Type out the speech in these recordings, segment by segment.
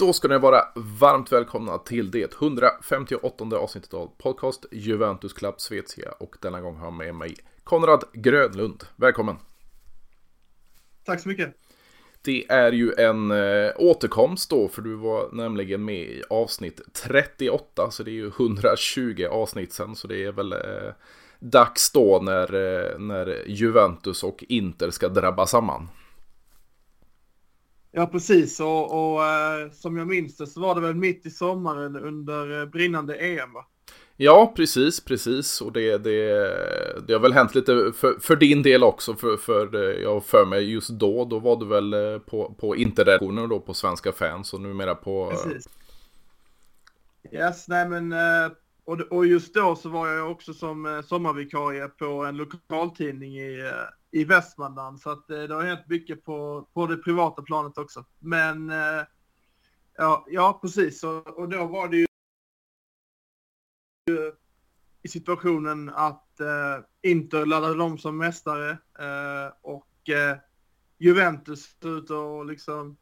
Då ska ni vara varmt välkomna till det 158 avsnittet av podcast Juventus Club Svezia och denna gång har jag med mig Konrad Grönlund. Välkommen! Tack så mycket! Det är ju en äh, återkomst då, för du var nämligen med i avsnitt 38, så det är ju 120 avsnitt sen, så det är väl äh, dags då när, äh, när Juventus och Inter ska drabba samman. Ja, precis. Och, och eh, som jag minns det så var det väl mitt i sommaren under eh, brinnande EM, va? Ja, precis, precis. Och det, det, det har väl hänt lite för, för din del också. För, för jag för mig just då, då var du väl eh, på, på interredaktionen då på Svenska fans och numera på... Precis. Yes, nej men och, och just då så var jag också som sommarvikarie på en lokaltidning i i Västmanland. Så att eh, det har hänt mycket på, på det privata planet också. Men eh, ja, ja, precis. Och, och då var det ju i situationen att eh, Inter laddade om som mästare eh, och eh, Juventus ut och liksom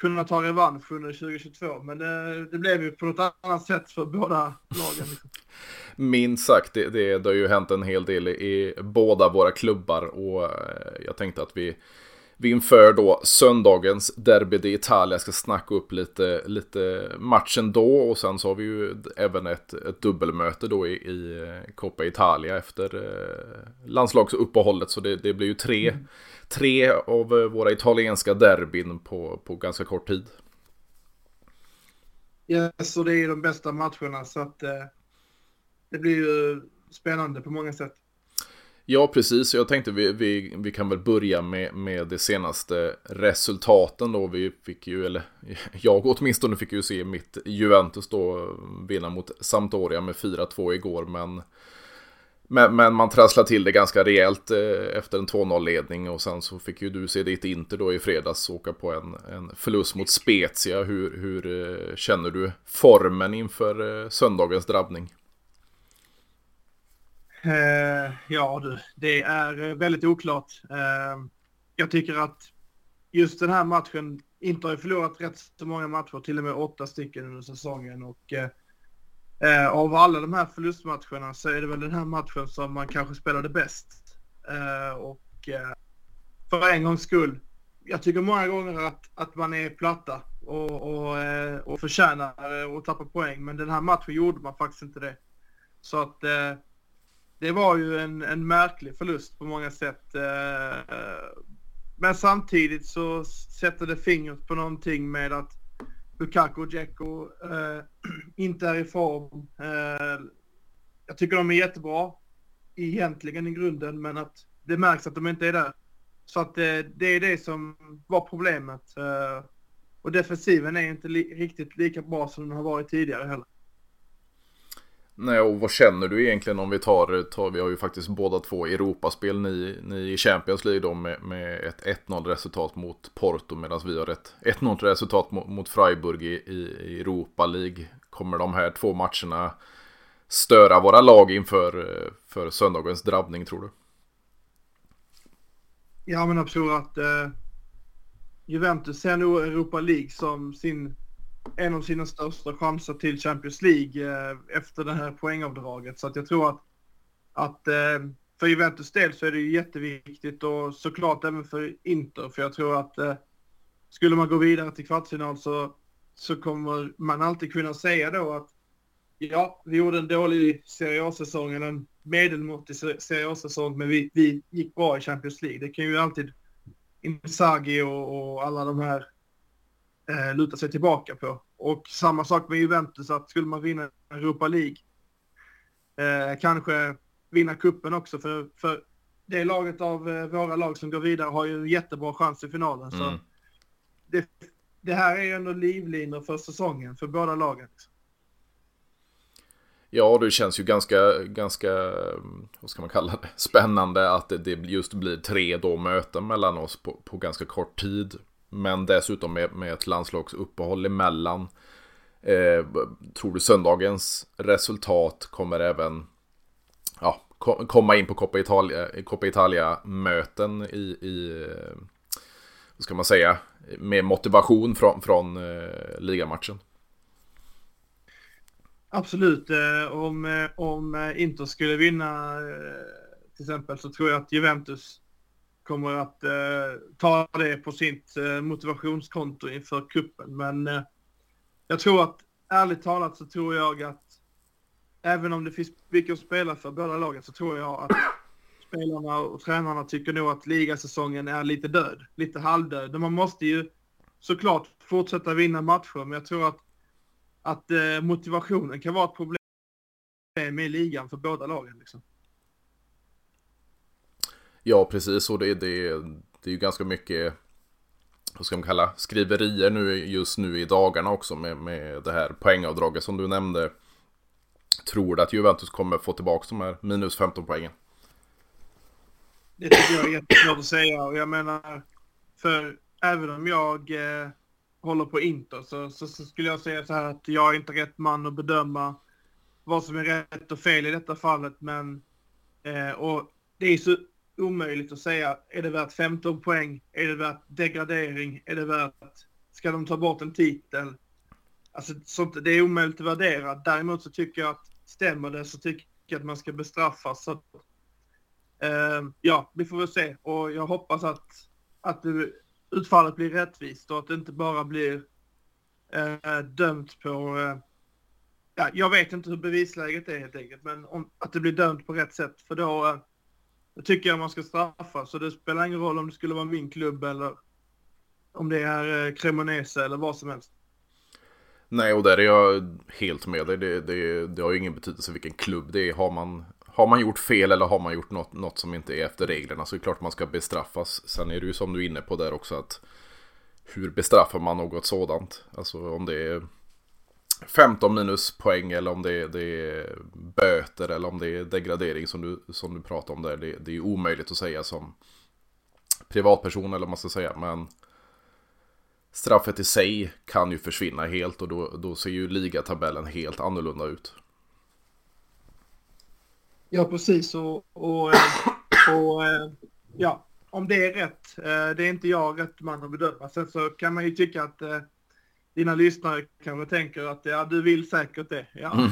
kunna ta revansch under 2022. Men det, det blev ju på något annat sätt för båda lagen. Liksom. Minst sagt, det, det, det har ju hänt en hel del i båda våra klubbar och eh, jag tänkte att vi, vi inför då söndagens Derby d'Italia ska snacka upp lite, lite matchen då och sen så har vi ju även ett, ett dubbelmöte då i, i eh, Coppa Italia efter eh, landslagsuppehållet så det, det blir ju tre, mm. tre av våra italienska derbyn på, på ganska kort tid. Ja, yes, så det är de bästa matcherna så att eh det blir ju spännande på många sätt. Ja, precis. Jag tänkte vi, vi, vi kan väl börja med, med de senaste resultaten då. Vi fick ju, eller jag åtminstone fick ju se mitt Juventus då vinna mot Sampdoria med 4-2 igår. Men, men, men, man trasslade till det ganska rejält eh, efter en 2-0-ledning och sen så fick ju du se ditt Inter då i fredags åka på en, en förlust mot Spezia. Hur, hur eh, känner du formen inför eh, söndagens drabbning? Eh, ja du, det är eh, väldigt oklart. Eh, jag tycker att just den här matchen, inte har förlorat rätt så många matcher, till och med åtta stycken under säsongen. Och eh, eh, av alla de här förlustmatcherna så är det väl den här matchen som man kanske spelade bäst. Eh, och eh, för en gångs skull, jag tycker många gånger att, att man är platta och, och, eh, och förtjänar att tappa poäng. Men den här matchen gjorde man faktiskt inte det. Så att det var ju en, en märklig förlust på många sätt. Eh, men samtidigt så sätter det fingret på någonting med att Lukaku och Dzeko eh, inte är i form. Eh, jag tycker de är jättebra egentligen i grunden, men att det märks att de inte är där. Så att det, det är det som var problemet. Eh, och defensiven är inte li riktigt lika bra som den har varit tidigare heller. Nej, och vad känner du egentligen om vi tar, tar vi har ju faktiskt båda två Europaspel, ni, ni i Champions League då med, med ett 1-0 resultat mot Porto medan vi har ett 1-0 resultat mot, mot Freiburg i, i Europa League. Kommer de här två matcherna störa våra lag inför för söndagens drabbning tror du? Ja men jag tror att eh, Juventus ser nog Europa League som sin en av sina största chanser till Champions League eh, efter det här poängavdraget. Så att jag tror att, att eh, för Juventus del så är det ju jätteviktigt och såklart även för Inter. För jag tror att eh, skulle man gå vidare till kvartsfinal så, så kommer man alltid kunna säga då att ja, vi gjorde en dålig Serie A-säsong eller en medelmåttig Serie A-säsong, men vi, vi gick bra i Champions League. Det kan ju alltid Inzaghi och, och alla de här eh, luta sig tillbaka på. Och samma sak med Juventus, att skulle man vinna Europa League, eh, kanske vinna kuppen också, för, för det laget av eh, våra lag som går vidare har ju en jättebra chans i finalen. Mm. Så det, det här är ju ändå livlinor för säsongen för båda lagen. Ja, det känns ju ganska, ganska, vad ska man kalla det, spännande att det, det just blir tre då möten mellan oss på, på ganska kort tid. Men dessutom med, med ett landslagsuppehåll emellan. Eh, tror du söndagens resultat kommer även ja, komma in på Coppa Italia, Coppa Italia möten i, i eh, ska man säga, med motivation från, från eh, ligamatchen. Absolut, eh, om, eh, om Inter skulle vinna till exempel så tror jag att Juventus kommer att eh, ta det på sitt eh, motivationskonto inför kuppen. Men eh, jag tror att ärligt talat så tror jag att även om det finns mycket att spela för båda lagen så tror jag att spelarna och tränarna tycker nog att ligasäsongen är lite död, lite halvdöd. Man måste ju såklart fortsätta vinna matcher, men jag tror att att eh, motivationen kan vara ett problem med ligan för båda lagen. Liksom. Ja, precis. Och det, det, det är ju ganska mycket, vad ska man kalla, skriverier nu just nu i dagarna också med, med det här poängavdraget som du nämnde. Tror du att Juventus kommer få tillbaka de här minus 15 poängen? Det tycker jag är jättesvårt att säga och jag menar, för även om jag eh, håller på Inter så, så, så, skulle jag säga så här att jag är inte rätt man att bedöma vad som är rätt och fel i detta fallet. Men eh, och det är så omöjligt att säga, är det värt 15 poäng? Är det värt degradering? Är det värt, ska de ta bort en titel? Alltså sånt, det är omöjligt att värdera. Däremot så tycker jag att stämmer det så tycker jag att man ska bestraffas. Så, eh, ja, vi får väl se och jag hoppas att, att det utfallet blir rättvist och att det inte bara blir eh, dömt på... Eh, ja, jag vet inte hur bevisläget är helt enkelt, men om, att det blir dömt på rätt sätt. För då, eh, det tycker jag man ska straffa. Så det spelar ingen roll om det skulle vara min klubb eller om det är eh, Cremonese eller vad som helst. Nej, och där är jag helt med dig. Det, det, det har ju ingen betydelse vilken klubb det är. Har man har man gjort fel eller har man gjort något, något som inte är efter reglerna så är det klart man ska bestraffas. Sen är det ju som du är inne på där också att hur bestraffar man något sådant? Alltså om det är 15 minuspoäng eller om det är, det är böter eller om det är degradering som du, som du pratar om där. Det, det är omöjligt att säga som privatperson eller vad man ska säga. Men straffet i sig kan ju försvinna helt och då, då ser ju ligatabellen helt annorlunda ut. Ja, precis. Och, och, eh, och, eh, ja, om det är rätt, eh, det är inte jag rätt man att bedöma. Sen så kan man ju tycka att dina lyssnare kanske tänker att ja, du vill säkert det. Ja, mm.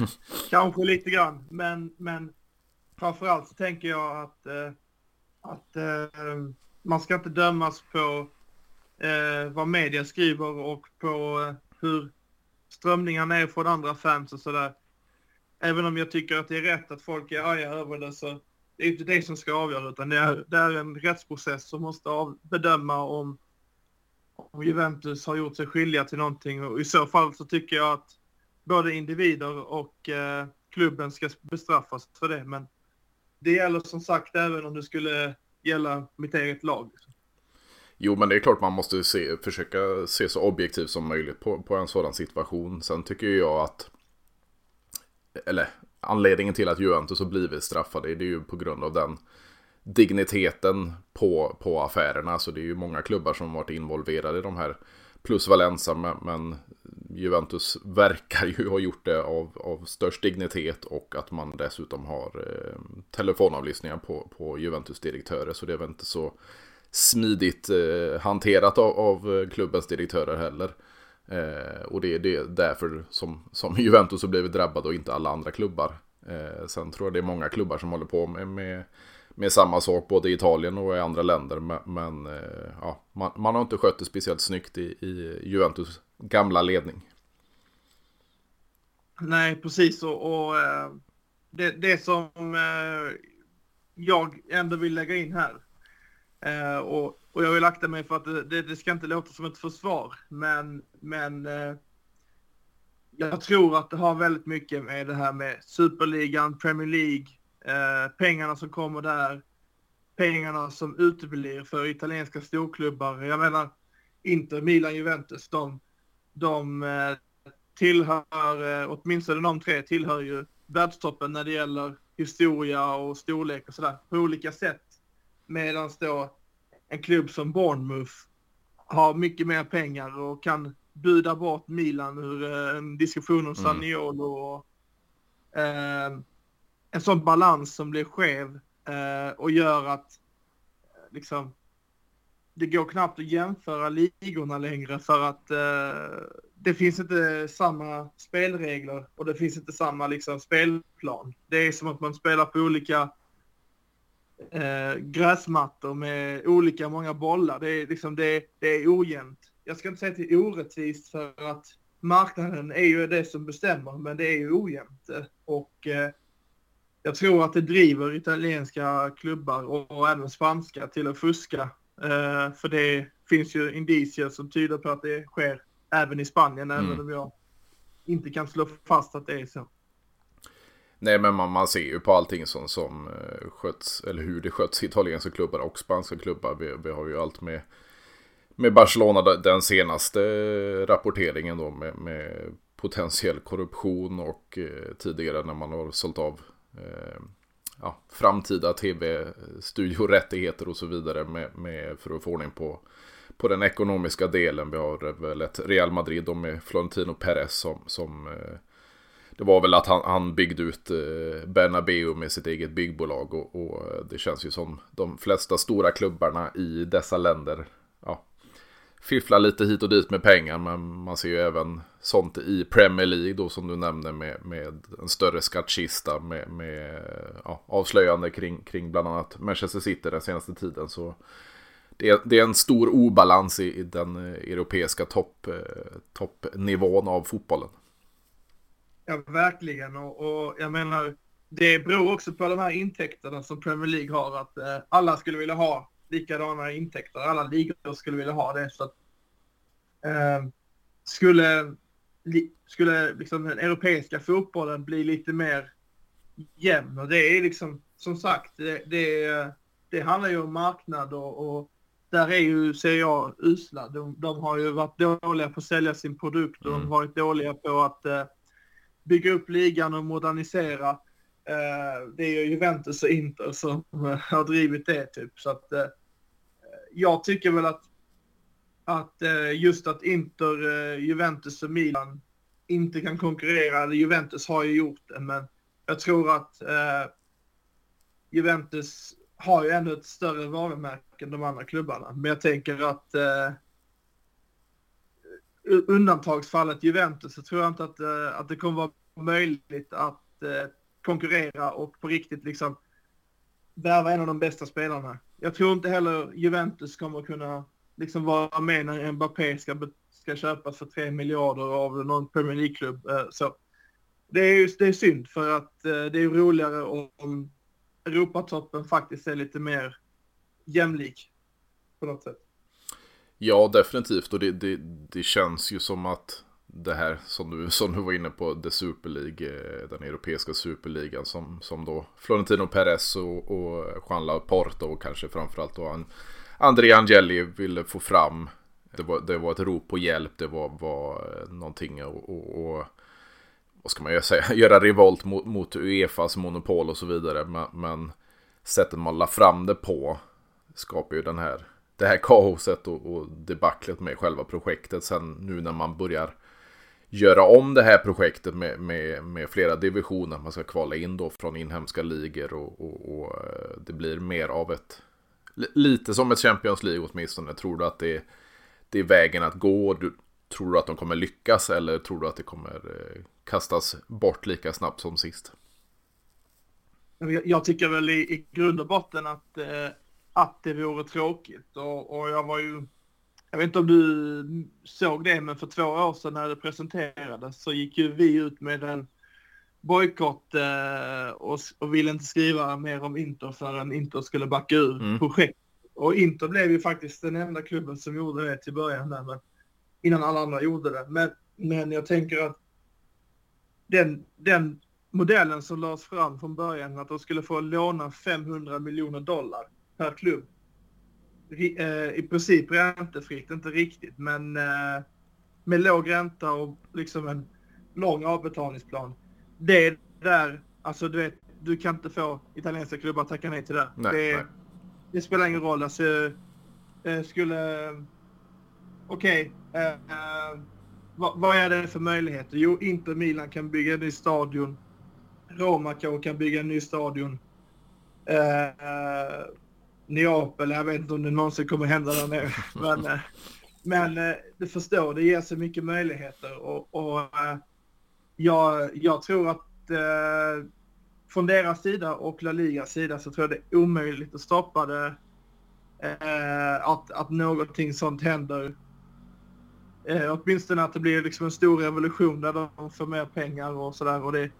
kanske lite grann. Men, men framförallt så tänker jag att, att man ska inte dömas på vad media skriver och på hur strömningarna är från andra fans och sådär. Även om jag tycker att det är rätt att folk är arga över det så det är inte det som ska avgöra utan det är, det är en rättsprocess som måste av, bedöma om, om Juventus har gjort sig skyldiga till någonting och i så fall så tycker jag att både individer och eh, klubben ska bestraffas för det. Men det gäller som sagt även om det skulle gälla mitt eget lag. Jo, men det är klart man måste se, försöka se så objektivt som möjligt på, på en sådan situation. Sen tycker jag att eller anledningen till att Juventus har blivit straffade det är ju på grund av den digniteten på, på affärerna. Så det är ju många klubbar som varit involverade i de här. Plus Valenza, men, men Juventus verkar ju ha gjort det av, av störst dignitet och att man dessutom har eh, telefonavlyssningar på, på Juventus-direktörer. Så det är väl inte så smidigt eh, hanterat av, av klubbens direktörer heller. Eh, och det är det därför som, som Juventus har blivit drabbad och inte alla andra klubbar. Eh, sen tror jag det är många klubbar som håller på med, med, med samma sak både i Italien och i andra länder. Men, eh, ja, man, man, har inte skött det speciellt snyggt i, i Juventus gamla ledning. Nej, precis. Och, och eh, det, det som eh, jag ändå vill lägga in här. Och och jag vill akta mig för att det, det, ska inte låta som ett försvar. Men, men jag tror att det har väldigt mycket med det här med superligan, Premier League, eh, pengarna som kommer där, pengarna som uteblir för italienska storklubbar. Jag menar, Inter, Milan, Juventus, de, de eh, tillhör, eh, åtminstone de tre tillhör ju världstoppen när det gäller historia och storlek och sådär på olika sätt. Medan då en klubb som Bournemouth har mycket mer pengar och kan buda bort Milan ur en diskussion om mm. Saniolo. Och, eh, en sån balans som blir skev eh, och gör att eh, liksom det går knappt att jämföra ligorna längre för att eh, det finns inte samma spelregler och det finns inte samma liksom, spelplan. Det är som att man spelar på olika eh, gräsmattor med olika många bollar. Det är, liksom, det, det är ojämnt. Jag ska inte säga att det är orättvist för att marknaden är ju det som bestämmer, men det är ju ojämnt. Och eh, jag tror att det driver italienska klubbar och, och även spanska till att fuska. Eh, för det finns ju indicier som tyder på att det sker även i Spanien, mm. även om jag inte kan slå fast att det är så. Nej, men man, man ser ju på allting som, som uh, sköts, eller hur det sköts i italienska klubbar och spanska klubbar. Vi, vi har ju allt med, med Barcelona, den senaste rapporteringen då med, med potentiell korruption och uh, tidigare när man har sålt av Eh, ja, framtida tv-studiorättigheter och så vidare med, med, för att få ordning på, på den ekonomiska delen. Vi har väl ett Real Madrid och med Florentino Perez som, som eh, det var väl att han, han byggde ut eh, Bernabeu med sitt eget byggbolag och, och, det känns ju som de flesta stora klubbarna i dessa länder ja, fifflar lite hit och dit med pengar men man ser ju även sånt i Premier League då som du nämnde med, med en större skattkista med, med ja, avslöjande kring, kring bland annat Manchester City den senaste tiden så det är, det är en stor obalans i, i den eh, europeiska topp, eh, toppnivån av fotbollen. Ja, verkligen. Och, och, jag menar, det beror också på de här intäkterna som Premier League har. Att eh, alla skulle vilja ha likadana intäkter. Alla ligor skulle vilja ha det. Så att, eh, skulle skulle liksom den europeiska fotbollen bli lite mer jämn. Och det är liksom, som sagt, det, det, det handlar ju om marknad och, och där är ju, ser jag, usla. De, de, har ju varit dåliga på att sälja sin produkt och mm. de har varit dåliga på att eh, bygga upp ligan och modernisera. Eh, det är ju Juventus och Inter som har drivit det typ. Så att eh, jag tycker väl att, att eh, just att Inter, eh, Juventus och Milan inte kan konkurrera, eller Juventus har ju gjort det, men jag tror att eh, Juventus har ju ändå ett större varumärke än de andra klubbarna. Men jag tänker att eh, undantagsfallet Juventus så tror jag inte att, eh, att det kommer vara möjligt att eh, konkurrera och på riktigt liksom värva en av de bästa spelarna. Jag tror inte heller Juventus kommer kunna liksom vara med när Mbappé ska, ska köpas för 3 miljarder av någon Premier League-klubb. Eh, så det är, ju, det är synd för att eh, det är roligare om Europatoppen faktiskt är lite mer jämlik på något sätt. Ja, definitivt. Och det, det, det känns ju som att det här som du, som du var inne på, The Super League, eh, den europeiska superligan som, som då Florentino Perez och, och Juan Laporta och kanske framförallt då André Angeli ville få fram. Det var, det var ett rop på hjälp, det var, var eh, någonting och, och, och vad ska man säga, göra revolt mot, mot Uefas monopol och så vidare. Men, men sättet man la fram det på skapar ju den här det här kaoset och, och debaclet med själva projektet. Sen nu när man börjar göra om det här projektet med, med, med flera divisioner. Man ska kvala in då från inhemska ligor och, och, och eh, det blir mer av ett lite som ett Champions League åtminstone. Tror du att det, det är vägen att gå? Du, tror du att de kommer lyckas eller tror du att det kommer eh, kastas bort lika snabbt som sist? Jag tycker väl i, i grund och botten att eh, att det vore tråkigt. Och, och, jag var ju, jag vet inte om du såg det, men för två år sedan när det presenterades så gick ju vi ut med en bojkott eh, och, och ville inte skriva mer om Inter förrän Inter skulle backa ur mm. projektet. Och Inter blev ju faktiskt den enda klubben som gjorde det till början där, men innan alla andra gjorde det. Men, men jag tänker att den, den modellen som lades fram från början, att de skulle få låna 500 miljoner dollar per klubb. Eh, I princip räntefritt, inte riktigt, men eh, med låg ränta och liksom en lång avbetalningsplan. Det är där, alltså du vet, du kan inte få italienska klubbar att tacka nej till det. Nej, det, nej. det spelar ingen roll. Alltså, eh, skulle... Okej. Okay, eh, vad, vad, är det för möjligheter? Jo, Inter Milan kan bygga en ny stadion. Roma kan bygga en ny stadion. Eh, Neapel. Jag vet inte om det någonsin kommer hända där nere. Men, eh, men eh, du förstår, det ger så mycket möjligheter. Och, och eh, jag, jag tror att eh, från deras sida och La Ligas sida så tror jag det är omöjligt att stoppa det. Eh, att, att någonting sånt händer. Eh, åtminstone att det blir liksom en stor revolution där de får mer pengar och sådär. Det,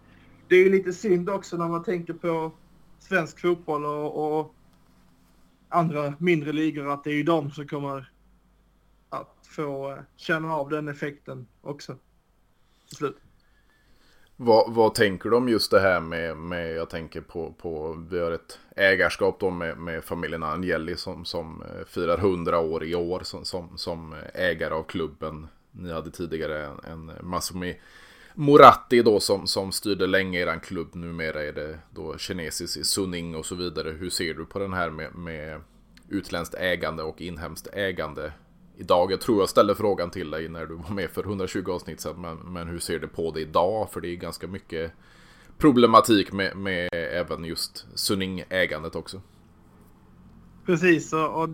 det är ju lite synd också när man tänker på svensk fotboll och, och andra mindre ligor att det är ju de som kommer att få eh, känna av den effekten också. Till slut. Vad, vad, tänker du om just det här med, med jag tänker på, på vi har ett ägarskap då med, med familjen Angeli som, som eh, firar 100 år i år som, som, som eh, ägare av klubben. Ni hade tidigare en, en Masumi Moratti då som, som styrde länge i den klubb. Numera är det då kinesisk Suning och så vidare. Hur ser du på den här med, med utländskt ägande och inhemskt ägande idag? Jag tror jag ställde frågan till dig när du var med för 120 avsnitt sedan. Men, men hur ser du på det idag? För det är ganska mycket problematik med, med även just Suning-ägandet också. Precis, och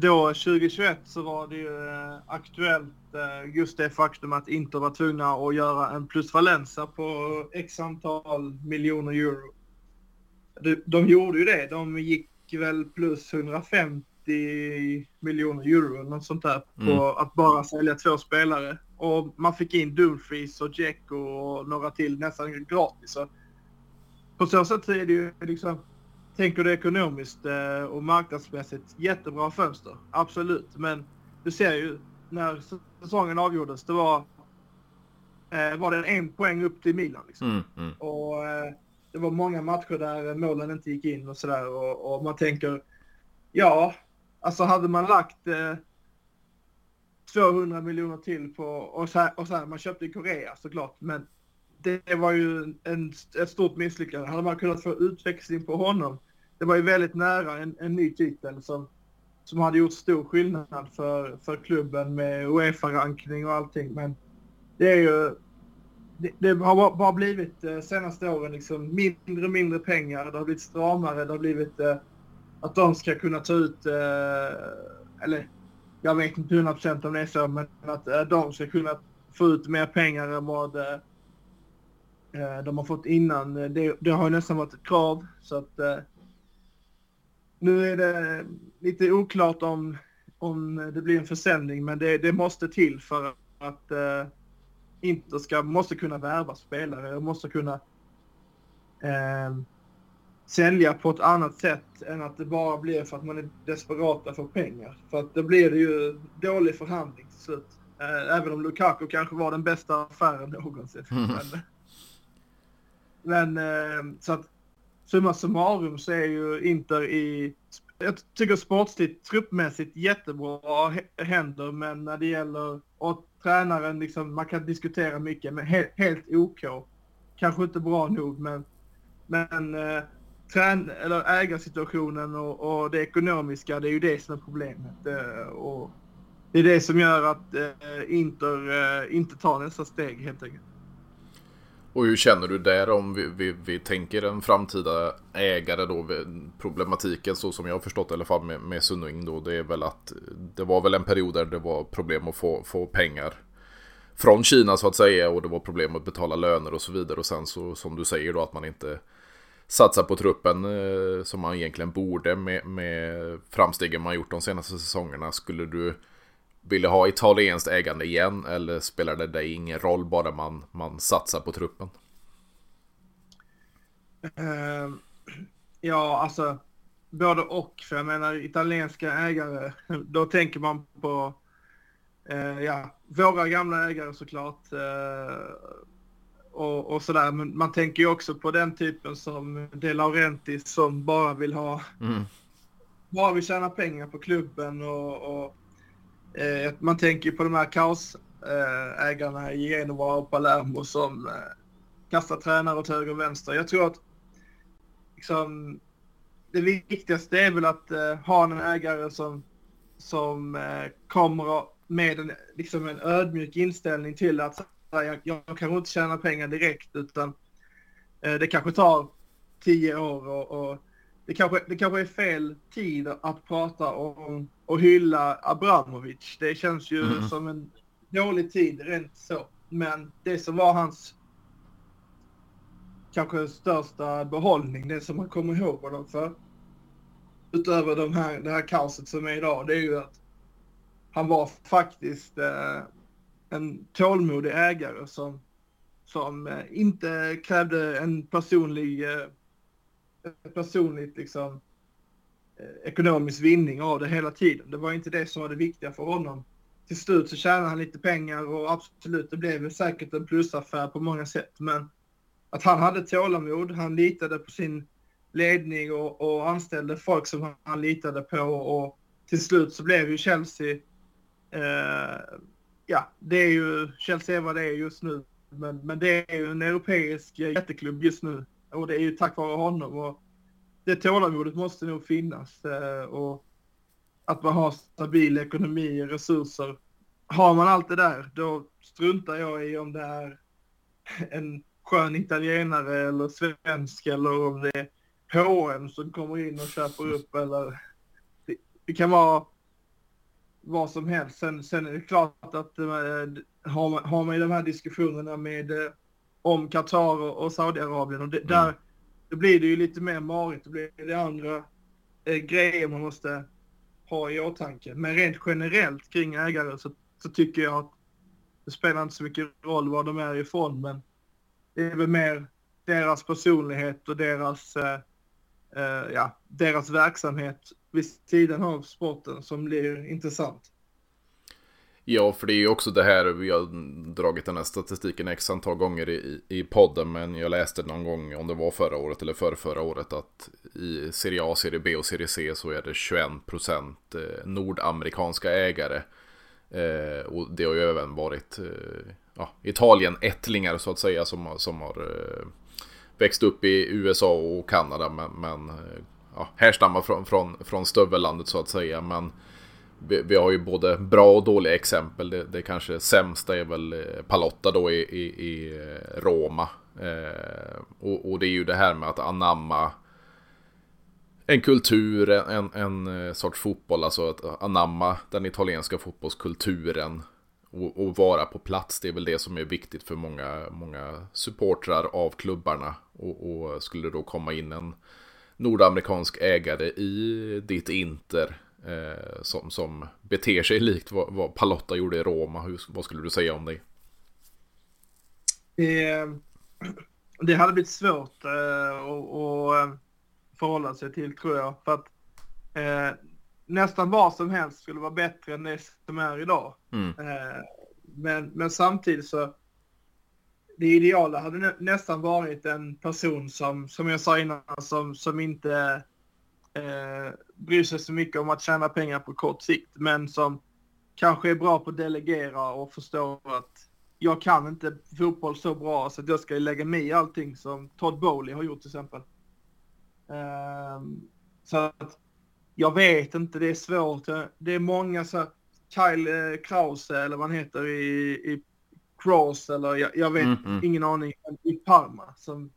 då 2021 så var det ju eh, aktuellt eh, just det faktum att Inter var tvungna att göra en plus Valenza på x antal miljoner euro. De, de gjorde ju det. De gick väl plus 150 miljoner euro något sånt där på mm. att bara sälja två spelare. Och man fick in Dumfries och Dzeko och några till nästan gratis. Så på så sätt är det ju liksom tänker du ekonomiskt eh, och marknadsmässigt jättebra fönster. Absolut, men du ser ju när säsongen avgjordes, det var, eh, var det en poäng upp till Milan. Liksom. Mm, mm. Och eh, det var många matcher där målen inte gick in och sådär. Och, och, man tänker, ja, alltså hade man lagt eh, 200 miljoner till på, och så, här, och så här, man köpte i Korea såklart, men det var ju en, ett stort misslyckande. Hade man kunnat få utväxling på honom, det var ju väldigt nära en, en ny titel som, som hade gjort stor skillnad för, för klubben med Uefa-rankning och allting. Men det är ju det, det har bara blivit eh, senaste åren liksom mindre och mindre pengar. Det har blivit stramare. Det har blivit eh, att de ska kunna ta ut, eh, eller jag vet inte 100 procent om det är så, men att eh, de ska kunna få ut mer pengar än vad eh, eh de har fått innan. Eh, det, det har ju nästan varit ett krav. Så att eh, nu är det lite oklart om, om det blir en försäljning, men det, det måste till för att eh, Inter ska, måste kunna värva spelare och måste kunna eh, sälja på ett annat sätt än att det bara blir för att man är desperata för pengar. För att då blir det ju dålig förhandling till slut. Eh, även om Lukaku kanske var den bästa affären någonsin. Mm. Men, men eh, så att summa summarum så är ju Inter i, jag tycker sportsligt, truppmässigt jättebra händer, men när det gäller, och tränaren liksom, man kan diskutera mycket, men helt, helt OK. Kanske inte bra nog, men, men eh, trän, eller ägarsituationen och, och det ekonomiska, det är ju det som är problemet. Eh, och det är det som gör att eh, Inter eh, inte tar nästa steg helt enkelt. Och hur känner du där om vi, vi, vi tänker en framtida ägare då? Problematiken så som jag har förstått i alla fall med, med Sunning då. Det är väl att det var väl en period där det var problem att få, få pengar från Kina så att säga. Och det var problem att betala löner och så vidare. Och sen så som du säger då att man inte satsar på truppen eh, som man egentligen borde med, med framstegen man gjort de senaste säsongerna. Skulle du vill du ha italienskt ägande igen eller spelar det dig ingen roll bara man, man satsar på truppen? Uh, ja, alltså både och. För jag menar italienska ägare, då tänker man på uh, ja, våra gamla ägare såklart. Uh, och, och sådär. Men man tänker ju också på den typen som De Laurentiis som bara vill ha, mm. bara vill tjäna pengar på klubben och, och Eh, man tänker på de här kaosägarna eh, i Genova och Palermo som eh, kastar tränare åt höger och vänster. Jag tror att liksom, det viktigaste är väl att eh, ha en ägare som, som eh, kommer med en, liksom en ödmjuk inställning till att jag, jag kanske inte tjäna pengar direkt utan eh, det kanske tar tio år och, och det kanske, det kanske är fel tid att prata om och hylla Abramovic. Det känns ju mm. som en dålig tid rent så. Men det som var hans kanske största behållning, det som man kommer ihåg honom för. Utöver de här, det här kaoset som är idag, det är ju att han var faktiskt eh, en tålmodig ägare som, som eh, inte krävde en personlig, eh, personligt liksom, Eh, ekonomisk vinning av det hela tiden. Det var inte det som var det viktiga för honom. Till slut så tjänade han lite pengar och absolut, det blev säkert en plusaffär på många sätt. Men att han hade tålamod, han litade på sin ledning och, och anställde folk som han litade på och till slut så blev ju Chelsea eh, ja, det är ju Chelsea vad det är just nu. Men, men det är ju en europeisk eh, jätteklubb just nu och det är ju tack vare honom. Och det tålamodet måste nog finnas eh, och att man har stabil ekonomi och resurser. Har man allt det där, då struntar jag i om det är en skön italienare eller svensk eller om det är H&M som kommer in och köper upp eller det, det kan vara vad som helst. Sen, sen är det klart att äh, har, man, har man de här diskussionerna med äh, om Qatar och, och Saudiarabien och det, mm. där då blir det ju lite mer marigt. Då blir det andra eh, grejer man måste ha i åtanke. Men rent generellt kring ägare så, så tycker jag att det spelar inte så mycket roll var de är ifrån, men det är väl mer deras personlighet och deras, eh, eh, ja, deras verksamhet vid sidan av sporten som blir intressant. Ja, för det är ju också det här, vi har dragit den här statistiken x antal gånger i, i podden, men jag läste någon gång, om det var förra året eller för förra året, att i Serie A, Serie B och Serie C så är det 21% eh, nordamerikanska ägare. Eh, och det har ju även varit eh, ja, Italien-ättlingar så att säga som, som har eh, växt upp i USA och Kanada, men, men eh, ja, härstammar från, från, från stövellandet så att säga. Men vi, vi, har ju både bra och dåliga exempel. Det, det kanske sämsta är väl eh, Palotta då i, i, i eh, Roma. Eh, och, och, det är ju det här med att anamma en kultur, en, en, en eh, sorts fotboll, alltså att anamma den italienska fotbollskulturen och, och, vara på plats. Det är väl det som är viktigt för många, många supportrar av klubbarna. Och, och skulle då komma in en nordamerikansk ägare i ditt Inter eh, som, som beter sig likt vad, vad Palotta gjorde i Roma. Hur, vad skulle du säga om det? Det, det hade blivit svårt eh, att eh, förhålla sig till tror jag. För att eh, nästan vad som helst skulle vara bättre än det som är idag. Mm. Eh, men, men samtidigt så det ideala hade nä nästan varit en person som, som jag sa innan, som, som inte eh, bryr sig så mycket om att tjäna pengar på kort sikt, men som kanske är bra på att delegera och förstå att jag kan inte fotboll så bra så att jag ska lägga mig i allting som Todd Bowley har gjort till exempel. Um, så att jag vet inte, det är svårt. Det är många så Kyle eh, Krause eller vad han heter i, i Cross eller jag, jag vet mm, mm. ingen aning, i Parma som,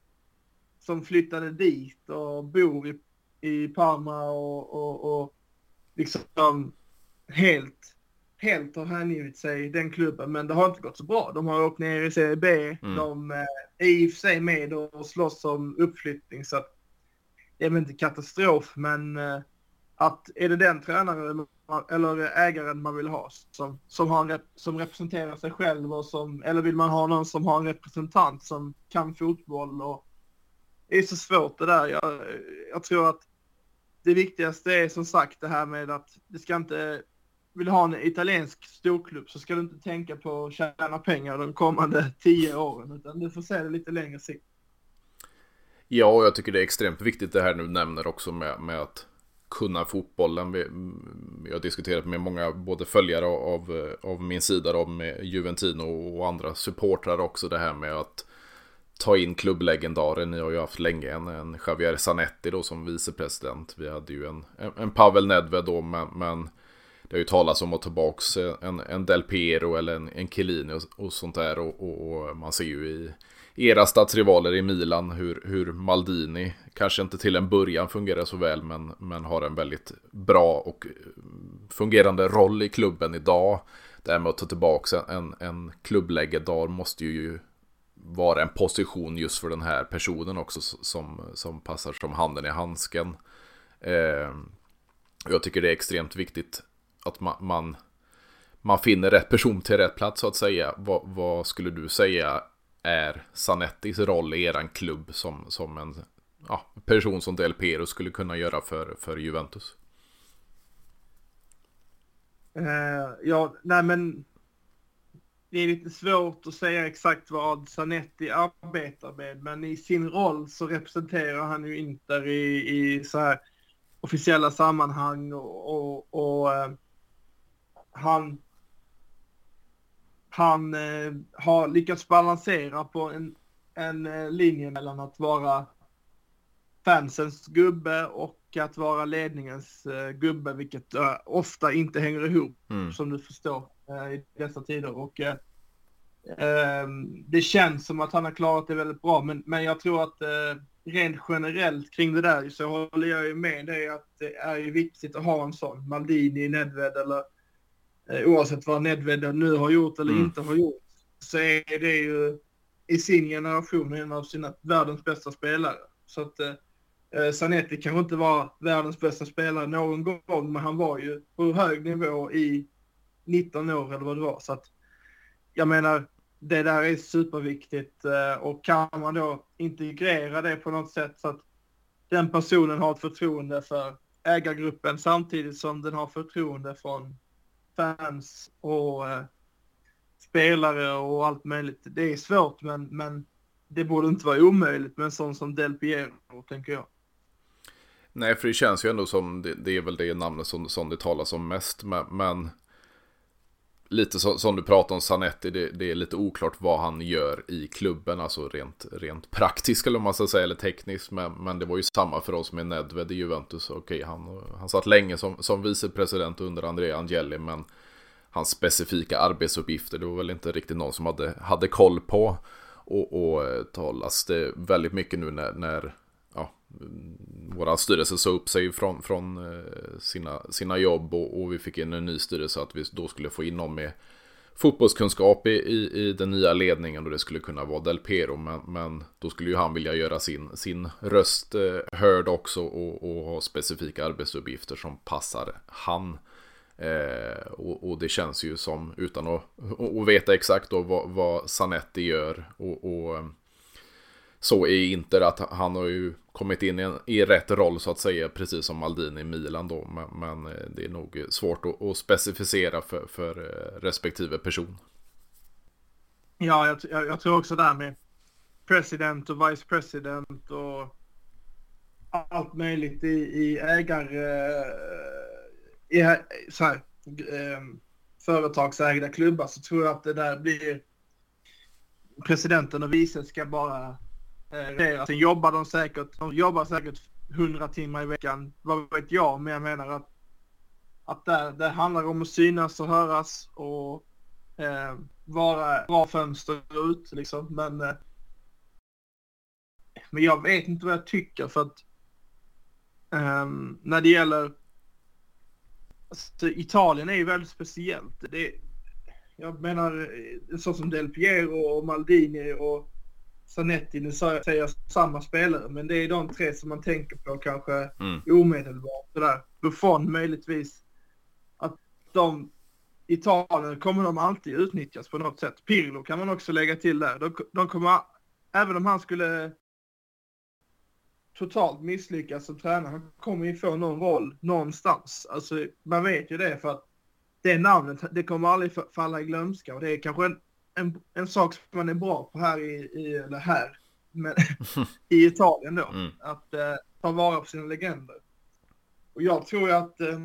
som flyttade dit och bor i, i Parma och, och, och liksom helt, helt har hängivit sig den klubben. Men det har inte gått så bra. De har åkt ner i Serie B. Mm. De eh, är i och för sig med och slåss om uppflyttning så att det är väl inte katastrof men eh, att är det den tränaren eller ägaren man vill ha som, som, har en, som representerar sig själv och som, eller vill man ha någon som har en representant som kan fotboll och det är så svårt det där. Jag, jag tror att det viktigaste är som sagt det här med att det ska inte, vill du ha en italiensk storklubb så ska du inte tänka på att tjäna pengar de kommande tio åren utan du får se det lite längre sikt. Ja, och jag tycker det är extremt viktigt det här du nämner också med, med att kunna fotbollen. Vi, jag har diskuterat med många, både följare av, av min sida, då, med Juventino och andra supportrar också, det här med att ta in klubblegendaren. Ni har ju haft länge en, en Javier Zanetti då som vicepresident. Vi hade ju en, en, en Pavel Nedved då, men, men det har ju talats om att ta tillbaka en, en Del Piero eller en, en Chiellini och, och sånt där. Och, och, och, man ser ju i, era stadsrivaler i Milan, hur, hur Maldini kanske inte till en början fungerar så väl, men, men har en väldigt bra och fungerande roll i klubben idag. Det här med att ta tillbaka en, en klubblegendar måste ju vara en position just för den här personen också som, som passar som handen i handsken. Eh, jag tycker det är extremt viktigt att man, man, man finner rätt person till rätt plats så att säga. Vad, vad skulle du säga är Sanettis roll i eran klubb som, som en ja, person som Del Piero skulle kunna göra för, för Juventus? Eh, ja, nej men det är lite svårt att säga exakt vad Sanetti arbetar med, men i sin roll så representerar han ju Inter i, i så här officiella sammanhang och, och, och uh, han han eh, har lyckats balansera på en, en eh, linje mellan att vara fansens gubbe och att vara ledningens eh, gubbe, vilket eh, ofta inte hänger ihop, mm. som du förstår, eh, i dessa tider. Och eh, ehm, det känns som att han har klarat det väldigt bra, men, men jag tror att rent generellt kring det där så håller jag ju med dig att det är ju viktigt att ha en sån, Maldini, Nedved eller Eh, oavsett vad Nedved nu har gjort eller mm. inte har gjort, så är det ju i sin generation en av sina världens bästa spelare. Så att eh, eh Zanetti kanske inte var världens bästa spelare någon gång, men han var ju på hög nivå i 19 år eller vad det var. Så att jag menar, det där är superviktigt eh, och kan man då integrera det på något sätt så att den personen har ett förtroende för ägargruppen samtidigt som den har förtroende från fans och eh, spelare och allt möjligt. Det är svårt men, men det borde inte vara omöjligt med en sån som Del Piero, tänker jag. Nej, för det känns ju ändå som det, det är väl det namnet som, som det talas om mest. Men, men lite så, som du pratar om Sanetti, det, det, är lite oklart vad han gör i klubben, alltså rent, rent praktiskt eller man ska säga, eller tekniskt. Men, men det var ju samma för oss med Nedved i Juventus. Okej, han, han satt länge som, som vicepresident under Andrea Angeli, men hans specifika arbetsuppgifter, det var väl inte riktigt någon som hade, hade koll på. Och, och eh, talas det väldigt mycket nu när, när våra styrelse sa upp sig från, från eh, sina, sina jobb och, och, vi fick in en ny styrelse att vi då skulle få in någon med fotbollskunskap i, i, i den nya ledningen och det skulle kunna vara Del Pero men, men då skulle ju han vilja göra sin, sin röst eh, hörd också och, och ha specifika arbetsuppgifter som passar han. Eh, och, och, det känns ju som, utan att att veta exakt då vad, vad Sanetti gör och, och eh, så är Inter att han har ju kommit in i, en, i rätt roll så att säga, precis som Maldini i Milan då. Men, men eh, det är nog svårt att, att specificera för, för eh, respektive person. Ja, jag, jag, jag, tror också där med president och vice president och allt möjligt i, i ägar... Eh, I, så här, ehm, företagsägda klubbar så tror jag att det där blir presidenten och vice ska bara Eh, sen jobbar de säkert, de jobbar säkert 100 timmar i veckan, vad vet jag, men jag menar att, att där, det handlar om att synas och höras och eh, vara bra fönster ut liksom. Men, eh, men jag vet inte vad jag tycker för att eh, när det gäller alltså, Italien är ju väldigt speciellt. Det, jag menar så som Del Piero och Maldini och Sanetti, nu säger jag samma spelare, men det är de tre som man tänker på kanske mm. omedelbart. Sådär. Buffon möjligtvis. Att de, Italien kommer de alltid utnyttjas på något sätt. Pirlo kan man också lägga till där. De, de kommer, även om han skulle totalt misslyckas som tränare, han kommer ju få någon roll någonstans. Alltså man vet ju det för att det namnet, det kommer aldrig falla i glömska och det är kanske en en, en sak som man är bra på här i, i eller här, men i Italien då. Mm. Att eh, ta vara på sina legender. Och jag tror att eh,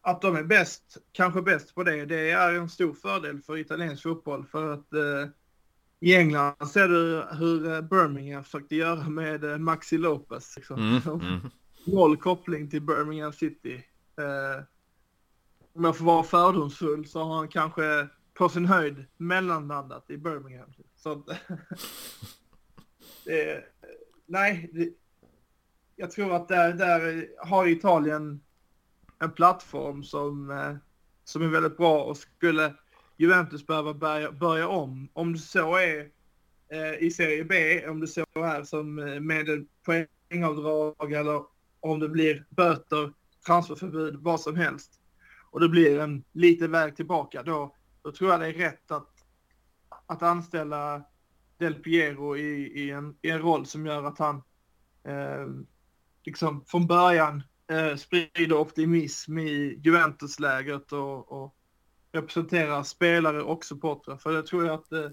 att de är bäst, kanske bäst på det, det är en stor fördel för italiensk fotboll. För att eh, i England ser du hur eh, Birmingham försökte göra med eh, Maxi Lopez. Liksom. Mm, mm. Noll koppling till Birmingham City. Eh, om jag får vara fördomsfull så har han kanske på sin höjd mellanlandat i Birmingham. Typ. Så det, nej, det, jag tror att där, där har Italien en plattform som, eh, som är väldigt bra och skulle Juventus behöva börja, börja om, om det så är eh, i Serie B, om det så är som eh, med poängavdrag eller om det blir böter, transferförbud, vad som helst och det blir en liten väg tillbaka, då, då tror jag det är rätt att, att anställa Del Piero i, i, en, i en roll som gör att han eh, liksom från början eh, sprider optimism i Juventus-lägret och, och representerar spelare och supportrar. För det tror jag att eh,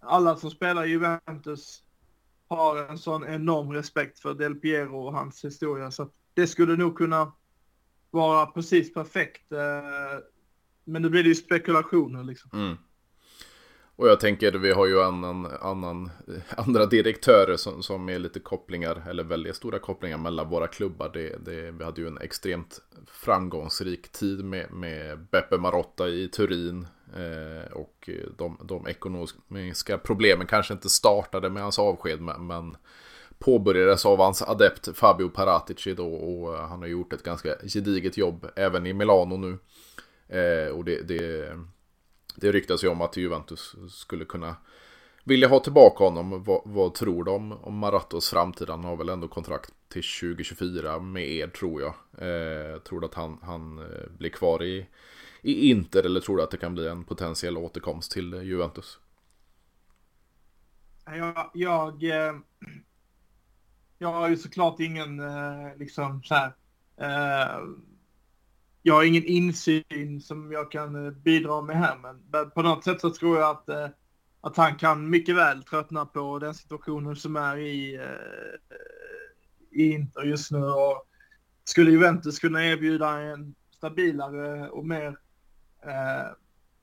alla som spelar i Juventus har en sån enorm respekt för Del Piero och hans historia. Så det skulle nog kunna vara precis perfekt. Eh, men nu blir det ju spekulationer liksom. Mm. Och jag tänker, vi har ju annan, annan, eh, andra direktörer som, som är lite kopplingar, eller väldigt stora kopplingar mellan våra klubbar. Det, det, vi hade ju en extremt framgångsrik tid med, med Beppe Marotta i Turin. Eh, och de, de ekonomiska problemen kanske inte startade med hans avsked, men påbörjades av hans adept Fabio Paratici då och han har gjort ett ganska gediget jobb även i Milano nu. Eh, och det, det, det ryktas ju om att Juventus skulle kunna vilja ha tillbaka honom. Vad, vad tror de om Maratos framtid? Han har väl ändå kontrakt till 2024 med er tror jag. Eh, tror du att han, han eh, blir kvar i, i Inter eller tror du att det kan bli en potentiell återkomst till Juventus? Jag, jag, eh, jag har ju såklart ingen eh, liksom så här. Jag har ingen insyn som jag kan eh, bidra med här, men på något sätt så tror jag att, eh, att han kan mycket väl tröttna på den situationen som är i, eh, i Inter just nu. Och skulle Juventus kunna erbjuda en stabilare och mer,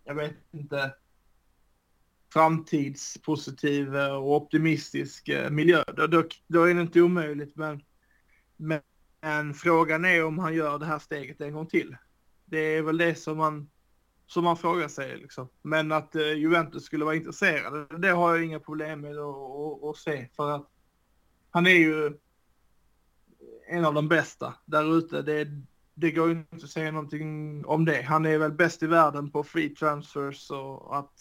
jag vet inte, framtidspositiv och optimistisk miljö, då, då, då är det inte omöjligt. Men, men men frågan är om han gör det här steget en gång till. Det är väl det som man, som man frågar sig. Liksom. Men att eh, Juventus skulle vara intresserade, det har jag inga problem med att, se. För att han är ju en av de bästa där ute. Det, det går inte att säga någonting om det. Han är väl bäst i världen på free transfers och att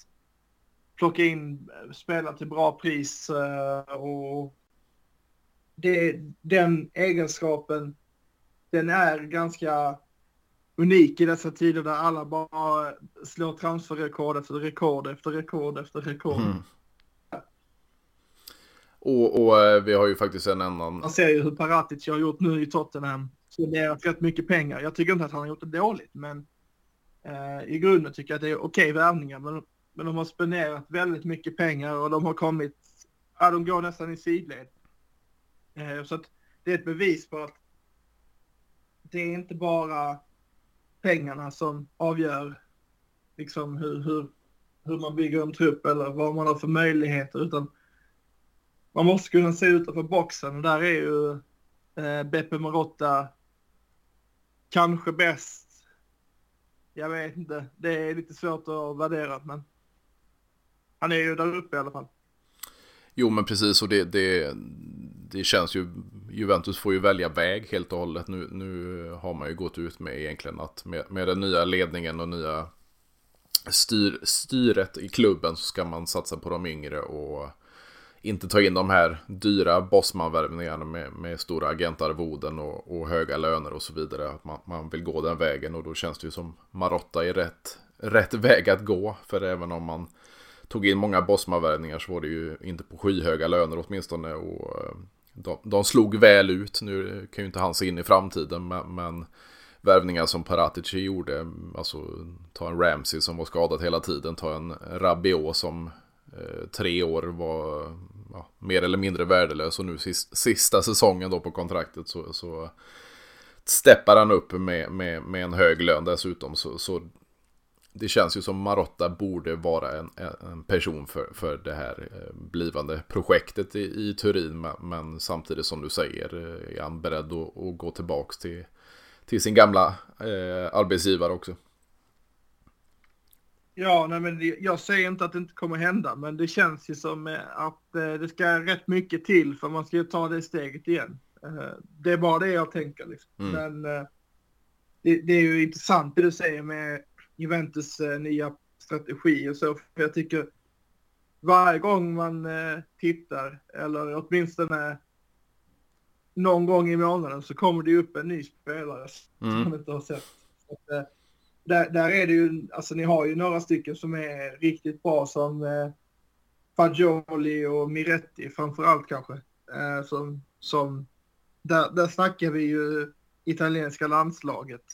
plocka in spelare till bra pris eh, och det, den egenskapen, den är ganska unik i dessa tider där alla bara slår transferrekord efter rekord efter rekord efter rekord. Mm. Och, och, eh, vi har ju faktiskt en annan... Man ser ju hur Paratic har gjort nu i Tottenham. Spenderat rätt mycket pengar. Jag tycker inte att han har gjort det dåligt, men eh, i grunden tycker jag att det är okej värvningar. Men, men de har spenderat väldigt mycket pengar och de har kommit, ja de går nästan i sidled. Eh, så att det är ett bevis på att det är inte bara pengarna som avgör liksom hur, hur, hur man bygger en trupp eller vad man har för möjligheter utan man måste kunna se utanför boxen och där är ju eh, Beppe Marotta kanske bäst. Jag vet inte, det är lite svårt att värdera men han är ju där uppe i alla fall. Jo men precis och det, det, det känns ju, Juventus får ju välja väg helt och hållet. Nu, nu har man ju gått ut med egentligen att med, med den nya ledningen och nya styr, styret i klubben så ska man satsa på de yngre och inte ta in de här dyra bossmanvärvningarna med, med stora agentarvoden och, och höga löner och så vidare. Att man, man vill gå den vägen och då känns det ju som Marotta är rätt, rätt väg att gå. För även om man tog in många bossmanvärvningar så var det ju inte på skyhöga löner åtminstone. Och eh, de, de slog väl ut. Nu kan ju inte han se in i framtiden, men, men värvningar som Paratici gjorde, alltså ta en Ramsey som var skadad hela tiden, ta en Rabiot som eh, tre år var ja, mer eller mindre värdelös och nu sista, sista säsongen då på kontraktet så, så steppar han upp med, med, med en hög lön dessutom. Så, så det känns ju som Marotta borde vara en, en person för, för det här eh, blivande projektet i, i Turin. Men samtidigt som du säger eh, är han beredd att, att gå tillbaka till, till sin gamla eh, arbetsgivare också. Ja, nej, men jag säger inte att det inte kommer hända, men det känns ju som eh, att det ska rätt mycket till för man ska ju ta det steget igen. Det är bara det jag tänker. Liksom. Mm. Men det, det, är ju intressant det du säger med Juventus nya strategi och så. För jag tycker varje gång man tittar, eller åtminstone någon gång i månaden, så kommer det upp en ny spelare mm. som man inte har sett. Så att, där, där är det ju, alltså ni har ju några stycken som är riktigt bra som eh, Fagioli och Miretti framförallt kanske. Eh, som, som, där, där snackar vi ju italienska landslaget.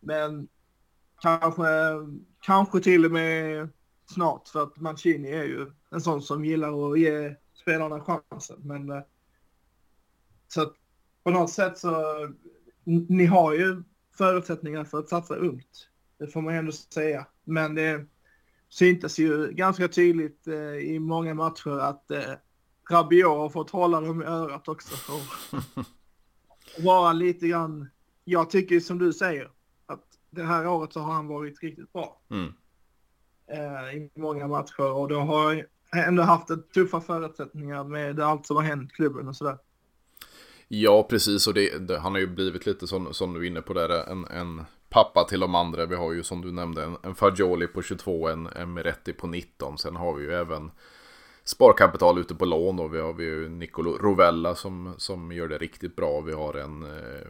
Men kanske, kanske till och med snart för att Mancini är ju en sån som gillar att ge spelarna chansen. Men eh, så att på något sätt så, ni har ju förutsättningar för att satsa ungt. Det får man ändå säga. Men det syntes ju ganska tydligt eh, i många matcher att eh, Rabiot har fått hålla dem i örat också. Och vara lite grann, jag tycker som du säger, det här året så har han varit riktigt bra. Mm. Eh, I många matcher och då har ändå haft tuffa förutsättningar med allt som har hänt klubben och sådär. Ja, precis. Och det, det, han har ju blivit lite som, som du är inne på där, en, en pappa till de andra. Vi har ju som du nämnde en, en Fagioli på 22, en, en Meretti på 19. Sen har vi ju även sparkapital ute på lån och vi har vi ju Nicolo Rovella som, som gör det riktigt bra. Vi har en eh,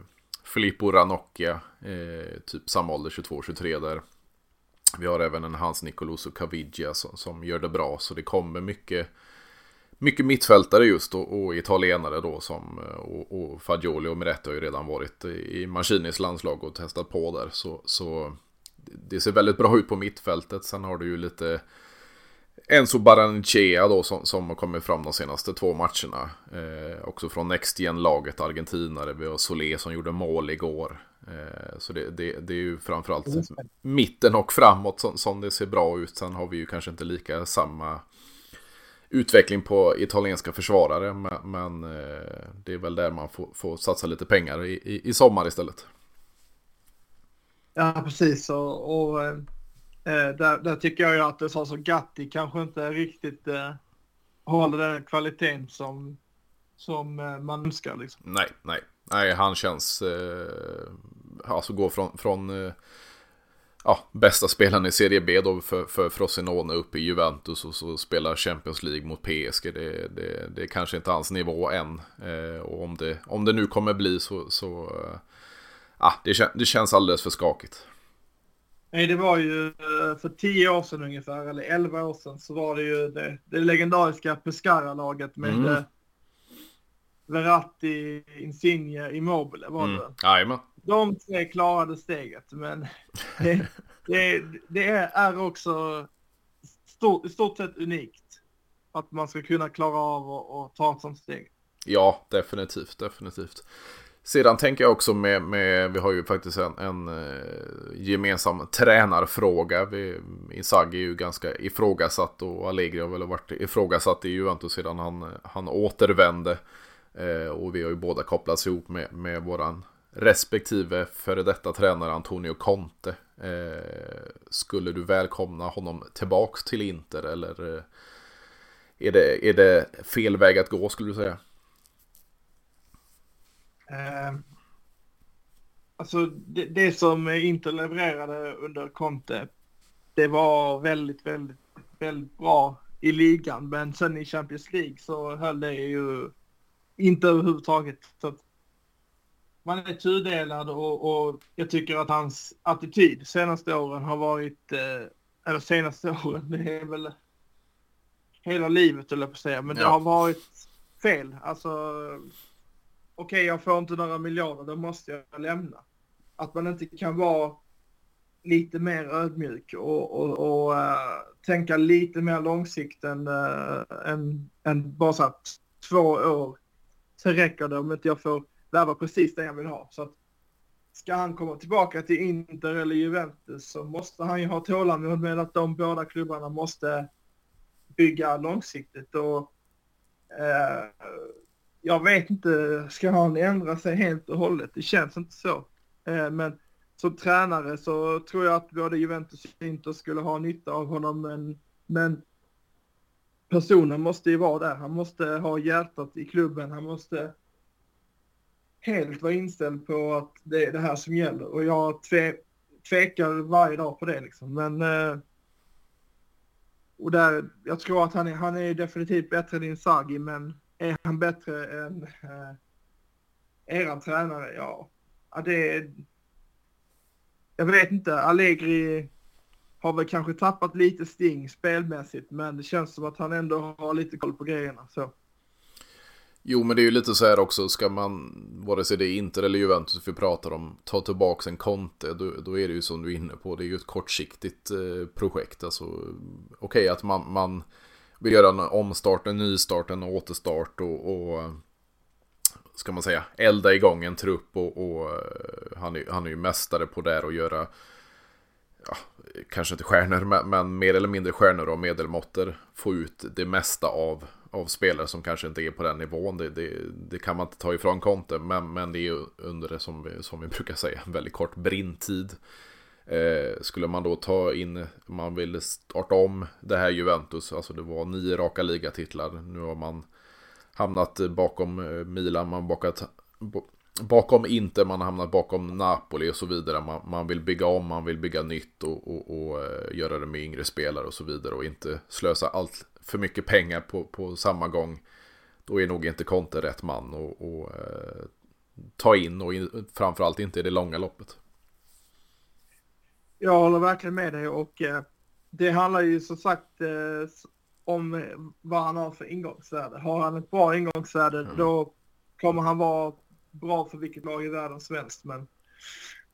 Filippo Ranocchia, eh, typ samma ålder, 22-23 där. Vi har även en Hans Nicoloso Caviglia som, som gör det bra. Så det kommer mycket mycket mittfältare just och, och italienare då som eh, och, och Fagioli och Miretti har ju redan varit i Mancinis landslag och testat på där. Så, så det ser väldigt bra ut på mittfältet. Sen har du ju lite Enzo Barranchea då som, som har kommit fram de senaste två matcherna. Eh, också från Next Gen-laget argentinare. Vi har Solé som gjorde mål igår. Eh, så det, det, det, är ju framförallt mitten och framåt som, som det ser bra ut. Sen har vi ju kanske inte lika samma utveckling på italienska försvarare. Men, men eh, det är väl där man får, får satsa lite pengar i, i, i, sommar istället. Ja, precis. Och, och eh Eh, där, där, tycker jag ju att det sa så Gatti kanske inte riktigt eh, håller den kvaliteten som, som eh, man önskar. Liksom. Nej, nej. Nej, han känns... Eh, alltså gå från, från eh, ja, bästa spelaren i Serie B då för, för Frosinone upp i Juventus och så spelar Champions League mot PSG. Det, det, det är kanske inte hans nivå än. Eh, och om det, om det nu kommer bli så, så eh, det, kän, det känns alldeles för skakigt. Nej, det var ju eh, för tio år sedan ungefär, eller elva år sedan, så var det ju det, det legendariska Pescara-laget med mm. Eh, Verratti, Insigne, Immobile var mm. det. Jajamän de tre klarade steget, men det, det, det är också stort, i stort sett unikt att man ska kunna klara av och, ta ett sånt steg. Ja, definitivt, definitivt. Sedan tänker jag också med, med vi har ju faktiskt en, en eh, gemensam tränarfråga. Vi, Inzaghi är ju ganska ifrågasatt och Allegri har väl varit ifrågasatt i Juventus sedan han, han återvände. Eh, och vi har ju båda kopplats ihop med, med våran respektive före detta tränare Antonio Conte. Eh, skulle du välkomna honom tillbaks till Inter eller eh, är, det, är det fel väg att gå skulle du säga? Eh, alltså det, det, som Inter levererade under Conte det var väldigt, väldigt, väldigt bra i ligan men sen i Champions League så höll det ju inte överhuvudtaget. Så att man är tudelad och, och jag tycker att hans attityd senaste åren har varit, eh, eller senaste åren, det är väl hela livet eller på att säga, men ja. det har varit fel. Alltså, okej okay, jag får inte några miljarder, då måste jag lämna. Att man inte kan vara lite mer ödmjuk och, och, och uh, tänka lite mer långsiktigt än, uh, än, än bara så här två år. Sen räcker det om inte jag får värva precis det jag vill ha. Så att ska han komma tillbaka till Inter eller Juventus så måste han ju ha tålamod med att de båda klubbarna måste bygga långsiktigt. Och, uh, jag vet inte, ska han ändra sig helt och hållet? Det känns inte så. Eh, men som tränare så tror jag att både Juventus och Inter skulle ha nytta av honom. Men, men personen måste ju vara där. Han måste ha hjärtat i klubben. Han måste helt vara inställd på att det är det här som gäller. Och jag tve, tvekar varje dag på det liksom. Men eh, och där, jag tror att han är, han är definitivt bättre än Inzaghi, men är han bättre än eh, eran tränare? Ja, ja det är... Jag vet inte, Allegri har väl kanske tappat lite sting spelmässigt, men det känns som att han ändå har lite koll på grejerna. Så. Jo, men det är ju lite så här också, ska man, vare sig det är Inter eller Juventus vi pratar om, ta tillbaka en Conte, då, då är det ju som du är inne på, det är ju ett kortsiktigt eh, projekt. Alltså, okej okay, att man, man vill göra en omstart, en nystart, en återstart och, och ska man säga, elda igång en trupp och, och eh, han, är, han är ju mästare på det och göra ja, kanske inte stjärnor, men, men, mer eller mindre stjärnor och medelmåttor. få ut det mesta av av spelare som kanske inte är på den nivån. Det, det, det kan man inte ta ifrån Conte, men, men det är ju under det som vi, som vi brukar säga, en väldigt kort brintid. Eh, skulle man då ta in, man vill starta om det här Juventus, alltså det var nio raka ligatitlar. Nu har man hamnat bakom eh, Milan, man bakat, bakom Inter, man har hamnat bakom Napoli och så vidare. Man, man vill bygga om, man vill bygga nytt och, och, och, eh, göra det med yngre spelare och så vidare och inte slösa allt för mycket pengar på, på samma gång. Då är nog inte Conte rätt man att eh, ta in och in, framförallt inte i det långa loppet. Jag håller verkligen med dig och eh, det handlar ju som sagt eh, om vad han har för ingångsvärde. Har han ett bra ingångsvärde mm. då kommer han vara bra för vilket lag i världen som helst. Men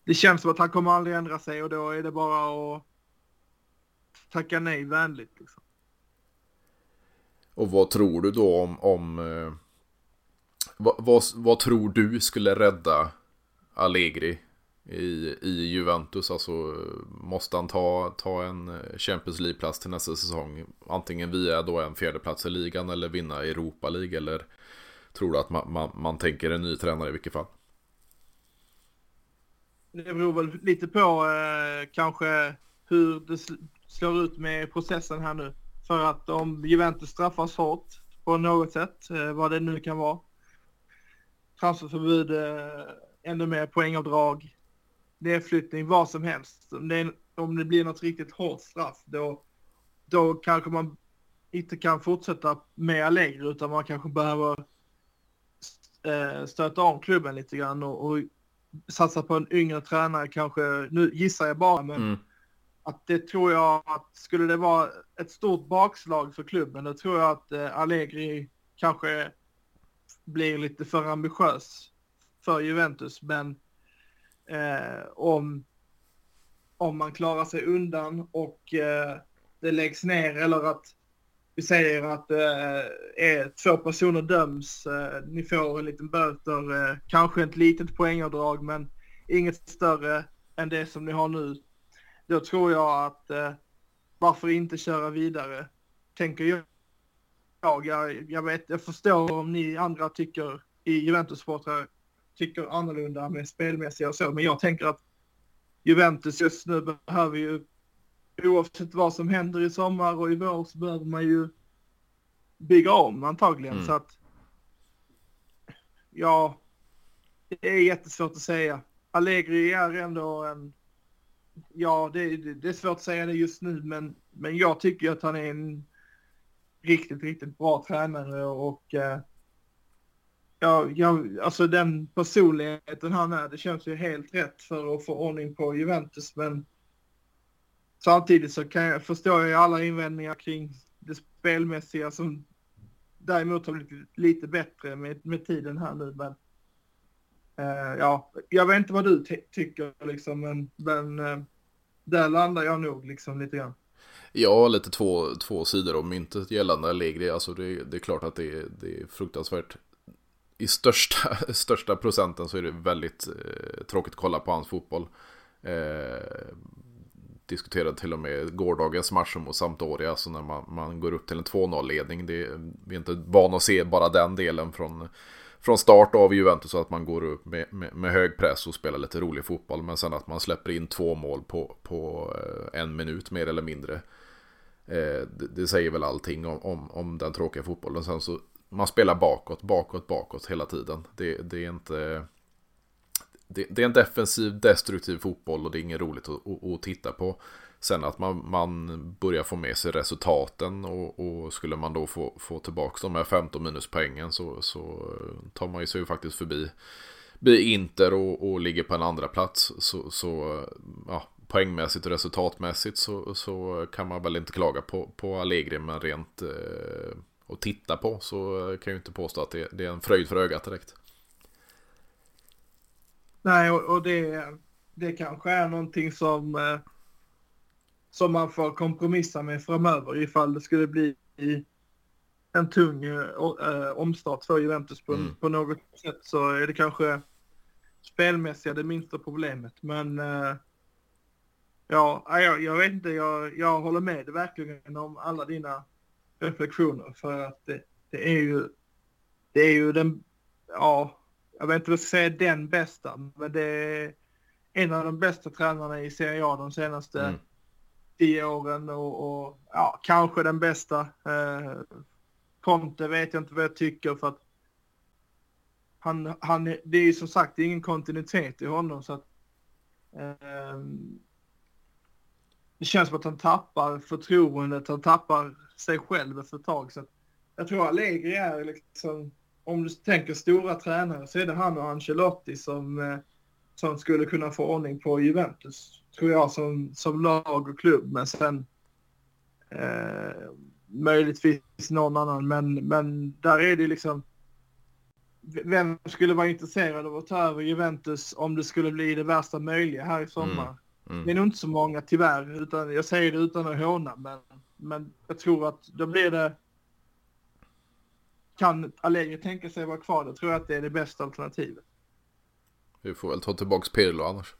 det känns som att han kommer aldrig ändra sig och då är det bara att tacka nej vänligt. Liksom. Och vad tror du då om, om eh, vad, vad, vad, tror du skulle rädda Allegri i, i Juventus? Alltså måste han ta, ta en Champions League-plats till nästa säsong? Antingen via då en fjärdeplats i ligan eller vinna Europa League eller tror du att man, man, man tänker en ny tränare i vilket fall? Det beror väl lite på eh, kanske hur det slår ut med processen här nu. För att om Juventus straffas hårt på något sätt, eh, vad det nu kan vara, transferförbud, eh, ännu mer poängavdrag, nedflyttning, vad som helst. Om det, om det blir något riktigt hårt straff, då, då kanske man inte kan fortsätta med Allegri, utan man kanske behöver eh, stöta om klubben lite grann och, och satsa på en yngre tränare kanske. Nu gissar jag bara, men mm att det tror jag att skulle det vara ett stort bakslag för klubben, då tror jag att eh, Allegri kanske blir lite för ambitiös för Juventus. Men eh, om, om man klarar sig undan och eh, det läggs ner eller att vi säger att eh, två personer döms, eh, ni får en liten böter, eh, kanske ett litet poängavdrag men inget större än det som ni har nu då tror jag att eh, varför inte köra vidare, tänker jag. Jag, jag, vet, jag förstår om ni andra tycker i Juventus-supportrar tycker annorlunda med spelmässiga och så, men jag tänker att Juventus just nu behöver ju oavsett vad som händer i sommar och i vår så behöver man ju bygga om antagligen mm. så att ja, det är jättesvårt att säga. Allegri är ändå en ja, det, det, är svårt att säga det just nu, men, men jag tycker att han är en riktigt, riktigt bra tränare och eh, ja, ja, alltså den personligheten han är, det känns ju helt rätt för att få ordning på Juventus, men samtidigt så kan jag förstå jag alla invändningar kring det spelmässiga som däremot har blivit lite bättre med, med tiden här nu, men eh, ja, jag vet inte vad du tycker liksom, men, men eh, där landar jag nog liksom lite grann. Ja, lite två, två sidor om myntet gällande Allegri. Alltså det, det är klart att det, det är fruktansvärt. I största, största procenten så är det väldigt eh, tråkigt att kolla på hans fotboll. Eh, diskuterade till och med gårdagens match mot Sampdoria, alltså när man, man går upp till en 2-0-ledning. Vi är inte vana att se bara den delen från från start av Juventus så att man går upp med, med, med, hög press och spelar lite rolig fotboll. Men sen att man släpper in två mål på, på eh, en minut mer eller mindre. Eh, det, det, säger väl allting om, om, om, den tråkiga fotbollen. Sen så man spelar bakåt, bakåt, bakåt hela tiden. Det, det är inte... Det, det, är en defensiv, destruktiv fotboll och det är inget roligt att, att, att titta på. Sen att man, man börjar få med sig resultaten och, och skulle man då få, få tillbaka de här 15 minuspoängen så, så tar man ju sig faktiskt förbi blir Inter och, och ligger på en andra plats så, så ja, poängmässigt och resultatmässigt så, så kan man väl inte klaga på, på Allegri men rent eh, att titta på så kan jag ju inte påstå att det, det är en fröjd för ögat direkt. Nej, och, och det, det kanske är någonting som eh, som man får kompromissa med framöver ifall det skulle bli en tung äh, omstart för Juventus på, mm. på något sätt så är det kanske spelmässiga det minsta problemet. Men ja, jag, jag vet inte, jag, jag håller med verkligen om alla dina reflektioner för att det, det är ju det är ju den, ja, jag vet inte vad jag ska säga den bästa, men det är en av de bästa tränarna i Serie A de senaste mm tio åren och, och ja, kanske den bästa. Eh, Conte vet jag inte vad jag tycker för att han, han, det är ju som sagt ingen kontinuitet i honom så att eh, det känns som att han tappar förtroendet, han tappar sig själv efter ett tag. Så jag tror Allegri är liksom, om du tänker stora tränare så är det han och Ancelotti som, eh, som skulle kunna få ordning på Juventus tror jag, som, som lag och klubb. Men sen eh, möjligtvis någon annan. Men, men där är det liksom... Vem skulle vara intresserad av att ta över Juventus om det skulle bli det värsta möjliga här i sommar? Mm. Mm. Det är nog inte så många tyvärr, utan jag säger det utan att håna, men, men jag tror att då blir det... Kan Allegri tänka sig vara kvar, då tror jag att det är det bästa alternativet. Vi får väl ta tillbaka Pirlo annars.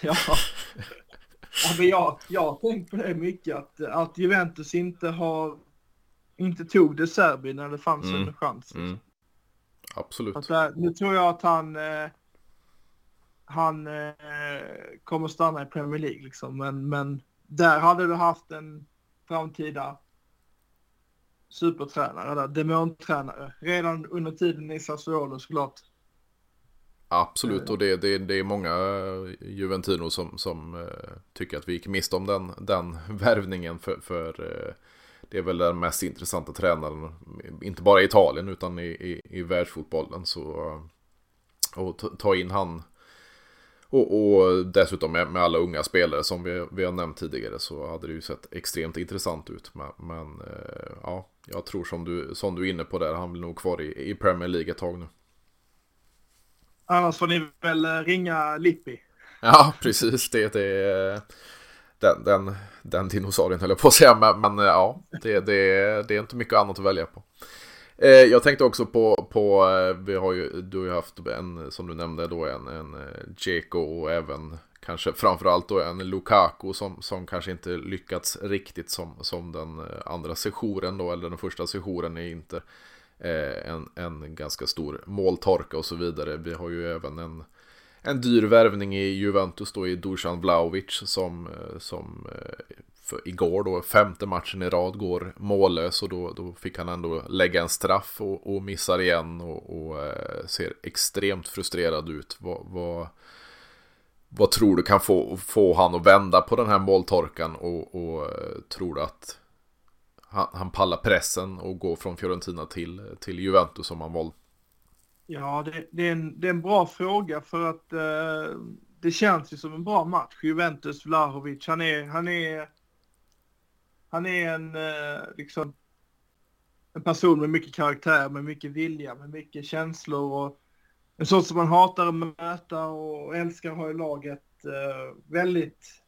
Ja. ja men jag, jag har tänkt på det mycket, att, att Juventus inte har inte tog det Serbi när det fanns mm. en chans. Mm. Absolut. Att, äh, nu tror jag att han, eh, han eh, kommer stanna i Premier League liksom. Men, men där hade du haft en framtida supertränare, där, demontränare. Redan under tiden i Sassuolo såklart. Absolut, och det, det, det är många Juventino som, som uh, tycker att vi gick miste om den, den värvningen för, för det är väl den mest intressanta tränaren, inte bara i Italien utan i, i, i världsfotbollen. Så, och ta in han och, och dessutom med, med, alla unga spelare som vi, vi har nämnt tidigare så hade det ju sett extremt intressant ut. Men, men ja, jag tror som du, som du är inne på där, han blir nog kvar i, i Premier League ett tag nu. Annars får ni väl eh, ringa Lippi. Ja, precis. Det, det, den, den, den dinosaurien höll jag på att säga. Men, men eh, ja, det, det, det är inte mycket annat att välja på. Eh, jag tänkte också på, på eh, vi har ju, du har ju haft en, som du nämnde då, en, en eh, Dzeko och även kanske framförallt då en Lukaku som, som kanske inte lyckats riktigt som, som den eh, andra sessionen då, eller den första sessionen är inte. Eh, en, en ganska stor måltorka och så vidare. Vi har ju även en, en dyr värvning i Juventus då i Dusan Vlaovic som, som för igår då, femte matchen i rad går mållös och då, då fick han ändå lägga en straff och, och missar igen och, och eh, ser extremt frustrerad ut. Vad, vad, vad tror du kan få, få han att vända på den här måltorkan och, och eh, tror du att han, han pallar pressen och går från Fiorentina till, till Juventus om han valt? Ja, det, det, är en, det är en bra fråga för att eh, det känns ju som en bra match. Juventus, Vlahovic, han är, han är, han är en, eh, liksom, en person med mycket karaktär, med mycket vilja, med mycket känslor och en sån som man hatar att möta och älskar att ha i laget. Eh, väldigt,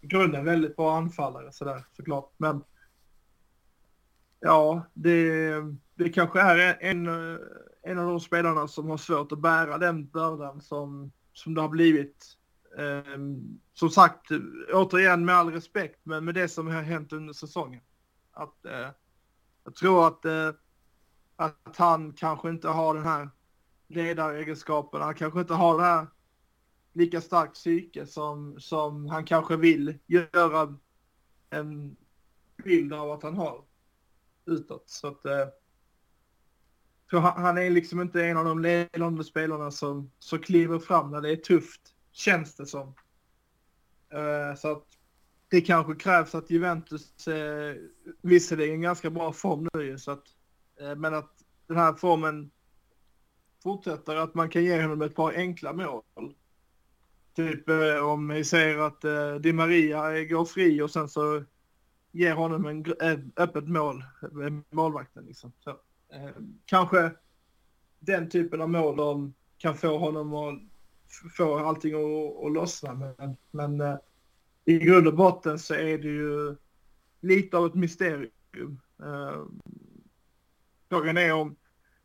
i grunden väldigt bra anfallare sådär såklart. Men Ja, det, det kanske är en, en eh, av de spelarna som har svårt att bära den bördan som, som det har blivit. Eh, som sagt, återigen med all respekt, men med det som har hänt under säsongen. Att, eh, jag tror att eh, att han kanske inte har den här ledaregenskapen. Han kanske inte har det här lika starkt psyke som, som han kanske vill göra en bild av att han har utåt. Så att, eh, han, är liksom inte en av de ledande spelarna som, som kliver fram när det är tufft, känns det som. Eh, så att det kanske krävs att Juventus, eh, visserligen ganska bra form nu så att, eh, men att den här formen fortsätter, att man kan ge honom ett par enkla mål. Typ eh, om vi säger att eh, Di Maria går fri och sen så ger honom en, ett eh, öppet mål med målvakten. Liksom. Så, eh, kanske den typen av mål de kan få honom att få allting att, att lossna. Men, men eh, i grund och botten så är det ju lite av ett mysterium. Eh, frågan är om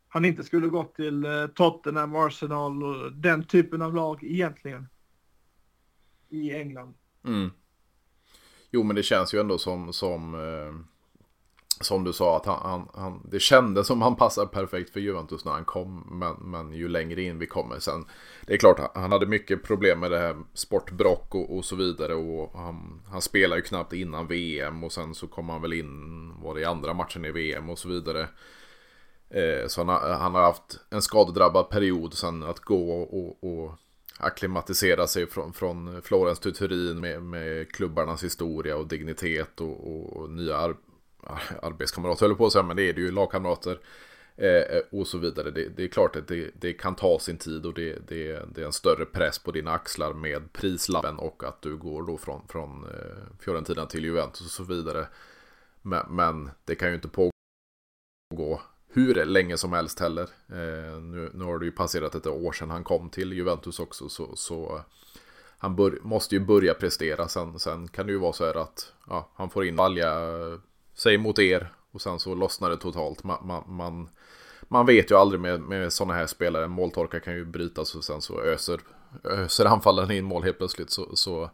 han inte skulle gått till eh, Tottenham, Arsenal och den typen av lag egentligen. I England. Mm. Jo men det känns ju ändå som, som, eh, som du sa att han, han, han, det kändes som han passar perfekt för Juventus när han kom. Men, men ju längre in vi kommer sen. Det är klart han hade mycket problem med det här sportbrock och, och så vidare. Och han, han spelade ju knappt innan VM och sen så kom han väl in, var det i andra matchen i VM och så vidare. Eh, så han har, han har haft en skadedrabbad period sen att gå och, och akklimatisera sig från, från Florens till Turin med, med klubbarnas historia och dignitet och, och nya ar Ah, arbetskamrater, höll på att säga, men det är det ju, lagkamrater eh, eh, och så vidare. Det, det, är klart att det, det, kan ta sin tid och det, det, det är en större press på dina axlar med prislappen och att du går då från, från eh, Fiorentina till Juventus och så vidare. Men, men det kan ju inte pågå hur länge som helst heller. Eh, nu, nu har det ju passerat ett år sedan han kom till Juventus också. Så, så han bör, måste ju börja prestera. Sen, sen kan det ju vara så här att ja, han får in valja sig mot er. Och sen så lossnar det totalt. Man, man, man, man vet ju aldrig med, med sådana här spelare. Måltorka kan ju brytas och sen så öser, öser anfallaren in mål helt plötsligt. Så, så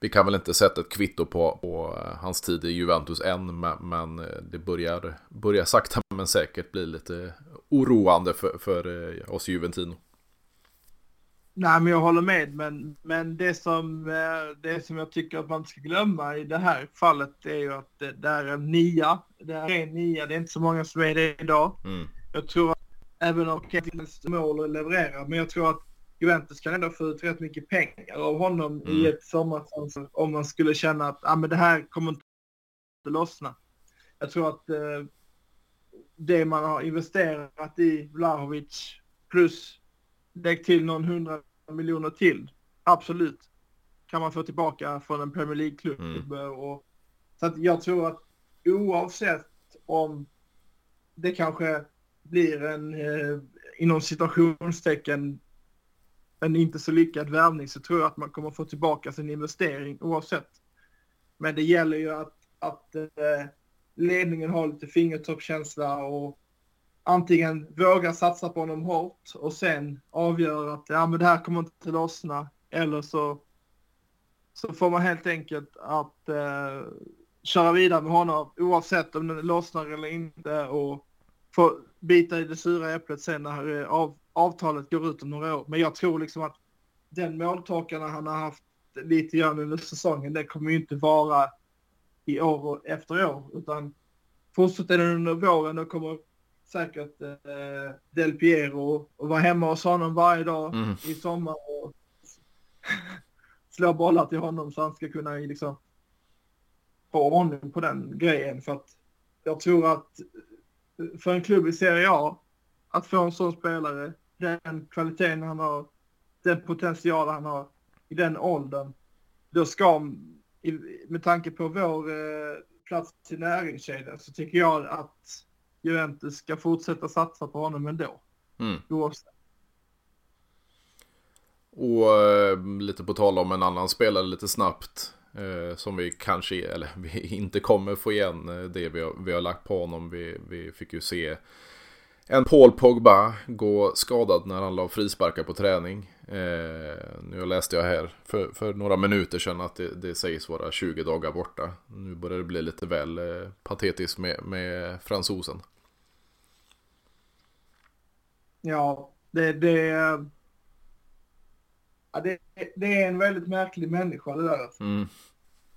vi kan väl inte sätta ett kvitto på, på hans tid i Juventus än, men, men det börjar, börjar sakta men säkert bli lite oroande för, för eh, oss Juventino. Nej, men jag håller med, men, men det, som, det som jag tycker att man ska glömma i det här fallet är ju att det, det är en nia. Det är en nia, det är inte så många som är det idag. Mm. Jag tror att även om Kentins mål att leverera, men jag tror att Juventus kan ändå få ut rätt mycket pengar av honom mm. i ett sommarfönster om man skulle känna att ah, men det här kommer inte lossna. Jag tror att eh, det man har investerat i Vlahovic plus lägg till någon hundra miljoner till, absolut, kan man få tillbaka från en Premier League-klubb. Mm. Och, så att jag tror att oavsett om det kanske blir en, eh, inom situationstecken, en inte så lyckad värvning så tror jag att man kommer få tillbaka sin investering oavsett. Men det gäller ju att, att eh, ledningen har lite fingertoppkänsla och antingen våga satsa på honom hårt och sen avgöra att ja, men det här kommer inte lossna eller så, så får man helt enkelt att eh, köra vidare med honom oavsett om det lossnar eller inte och få bita i det sura äpplet sen när eh, av, avtalet går ut om några år. Men jag tror liksom att den måltorkan han har haft lite grann under säsongen, det kommer ju inte vara i år och efter år, utan fortsätter den under våren, då kommer säkert eh, Del Piero och vara hemma hos honom varje dag mm. i sommar och slå bollar till honom så han ska kunna liksom få ordning på den grejen. För att jag tror att för en klubb i Serie A att få en sån spelare den kvaliteten han har, den potential han har i den åldern, då ska, med tanke på vår eh, plats i näringskedjan, så tycker jag att Juventus ska fortsätta satsa på honom ändå. Mm. Oavsett. Och eh, lite på tal om en annan spelare lite snabbt. Eh, som vi kanske, eller vi inte kommer få igen eh, det vi har, vi har lagt på honom. Vi, vi fick ju se en Paul Pogba gå skadad när han la frisparkar på träning. Eh, nu läste jag här för, för några minuter sedan att det, det sägs vara 20 dagar borta. Nu börjar det bli lite väl eh, patetiskt med, med fransosen. Ja, det, det, ja, det, det är en väldigt märklig människa det där. Mm.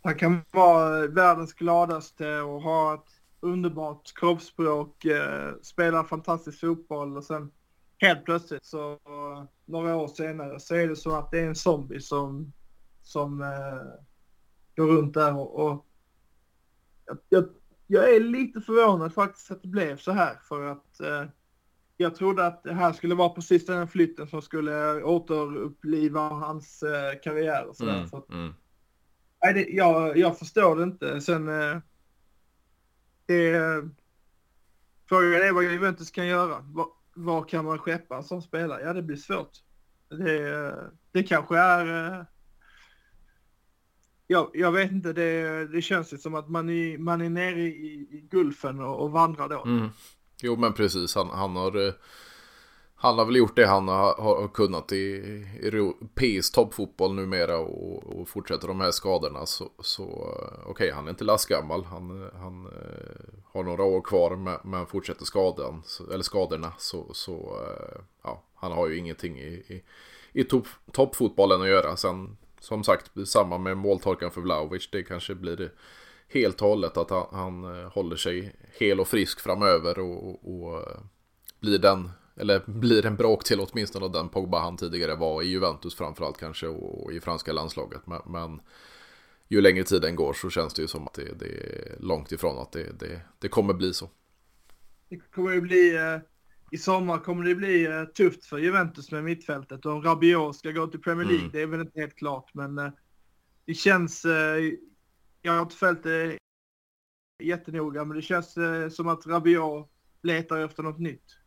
Han kan vara världens gladaste och ha ett underbart kroppsspråk, eh, spela fantastisk fotboll och sen helt plötsligt så några år senare så är det så att det är en zombie som, som eh, går runt där och, och jag, jag, jag, är lite förvånad faktiskt att det blev så här för att eh, jag trodde att det här skulle vara precis den flytten som skulle återuppliva hans eh, karriär och sådär. Mm, så att, mm. nej, det, jag, jag förstår det inte. Sen eh, det, frågan är vad Juventus kan göra. Var, var kan man skeppa en sån spelare? Ja, det blir svårt. Det, det kanske är... eh, Jag, jag vet inte, det, det känns ju som att man är, man är nere i, i Gulfen och, och vandrar då. Mm. Jo men precis, han, han har eh, Han har väl gjort det han har, har kunnat i europeisk toppfotboll numera och, och fortsätter de här skadorna. Så, så eh, okej okay, han är inte lastgammal. Han, eh, han har några år kvar men, fortsätter skadan eller skadorna. Så, så ja han har ju ingenting i, i, i top, toppfotbollen att göra. Sen som sagt samma med måltorkan för Vlahovic. Det kanske blir det helt och hållet att han, han eh, håller sig hel och frisk framöver och, och, och eh, blir den eller blir en bråk till åtminstone av den Pogba han tidigare var i Juventus framförallt kanske och i franska landslaget. Men, men ju längre tiden går så känns det ju som att det, det är långt ifrån att det, det, det kommer bli så. Det kommer ju bli, eh, i sommar kommer det bli tufft för Juventus med mittfältet. Och om Rabiot ska gå till Premier League, Mm. det är väl inte helt klart. Men det känns, jag har inte följt det jättenoga, men det känns eh, som att Rabiot letar efter något nytt.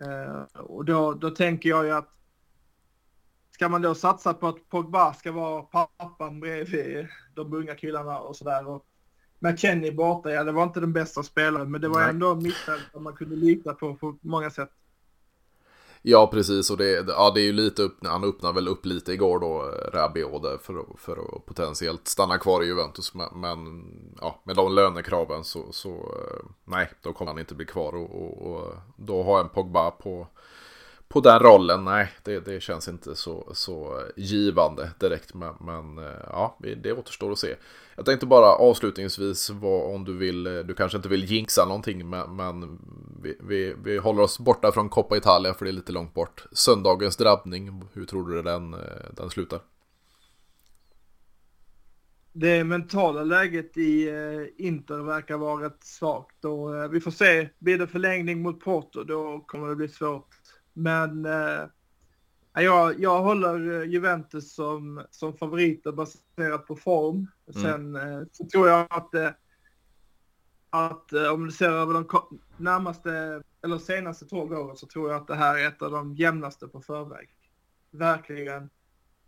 Eh, och då, då tänker jag ju att ska man då satsa på att Pogba ska vara pappan bredvid de unga killarna och sådär. McKennie borta, ja det var inte den bästa spelaren, men det var Nej. ändå en mittfältare man kunde lita på på många sätt. Ja, precis. Och det, ja, det är ju lite upp, han öppnar väl upp lite igår då, Rabiot, för, att- för att potentiellt stanna kvar i Juventus. Men, men ja, med de lönekraven så, så eh, nej, då kommer han inte bli kvar. Och, och, och då har en Pogba på, på den rollen, nej, det, det känns inte så, så givande direkt. Men, men eh, ja, det återstår att se. Jag tänkte bara avslutningsvis, vad, om du vill, eh, du kanske inte vill jinxa någonting, men, men vi, vi, vi håller oss borta från Coppa Italia för det är lite långt bort. Söndagens drabbning, hur tror du den, eh, den slutar? Det mentala läget i Inter verkar vara rätt svagt och vi får se. Blir det förlängning mot Porto då kommer det bli svårt. Men eh, jag, jag håller eh, Juventus som, som favoriter baserat på form. Mm. Sen eh, så tror jag att, eh, att eh, om du ser över de närmaste eller senaste 12 åren så tror jag att det här är ett av de jämnaste på förväg. Verkligen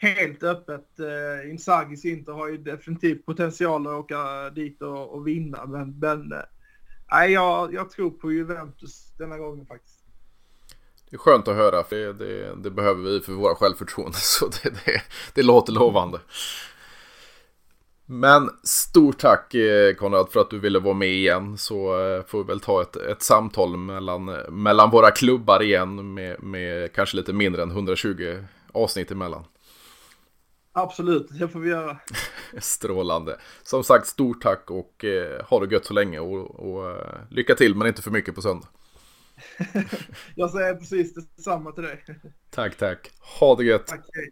helt öppet. Eh, Inzagis Inter har ju definitivt potential att åka dit och, och vinna. Men, men eh, nej, jag, jag tror på Juventus denna gången faktiskt. Det är skönt att höra, för det, det, det behöver vi för våra självförtroende, så det, det, det låter lovande. Men stort tack eh, Konrad för att du ville vara med igen så eh, får vi väl ta ett, ett samtal mellan, mellan våra klubbar igen med, med kanske lite mindre än 120 avsnitt emellan. Absolut, det får vi göra. Strålande. Som sagt, stort tack och eh, ha det gött så länge och, och lycka till men inte för mycket på söndag. Jag säger precis detsamma till dig. Tack, tack. Ha det gött. Tack, hej.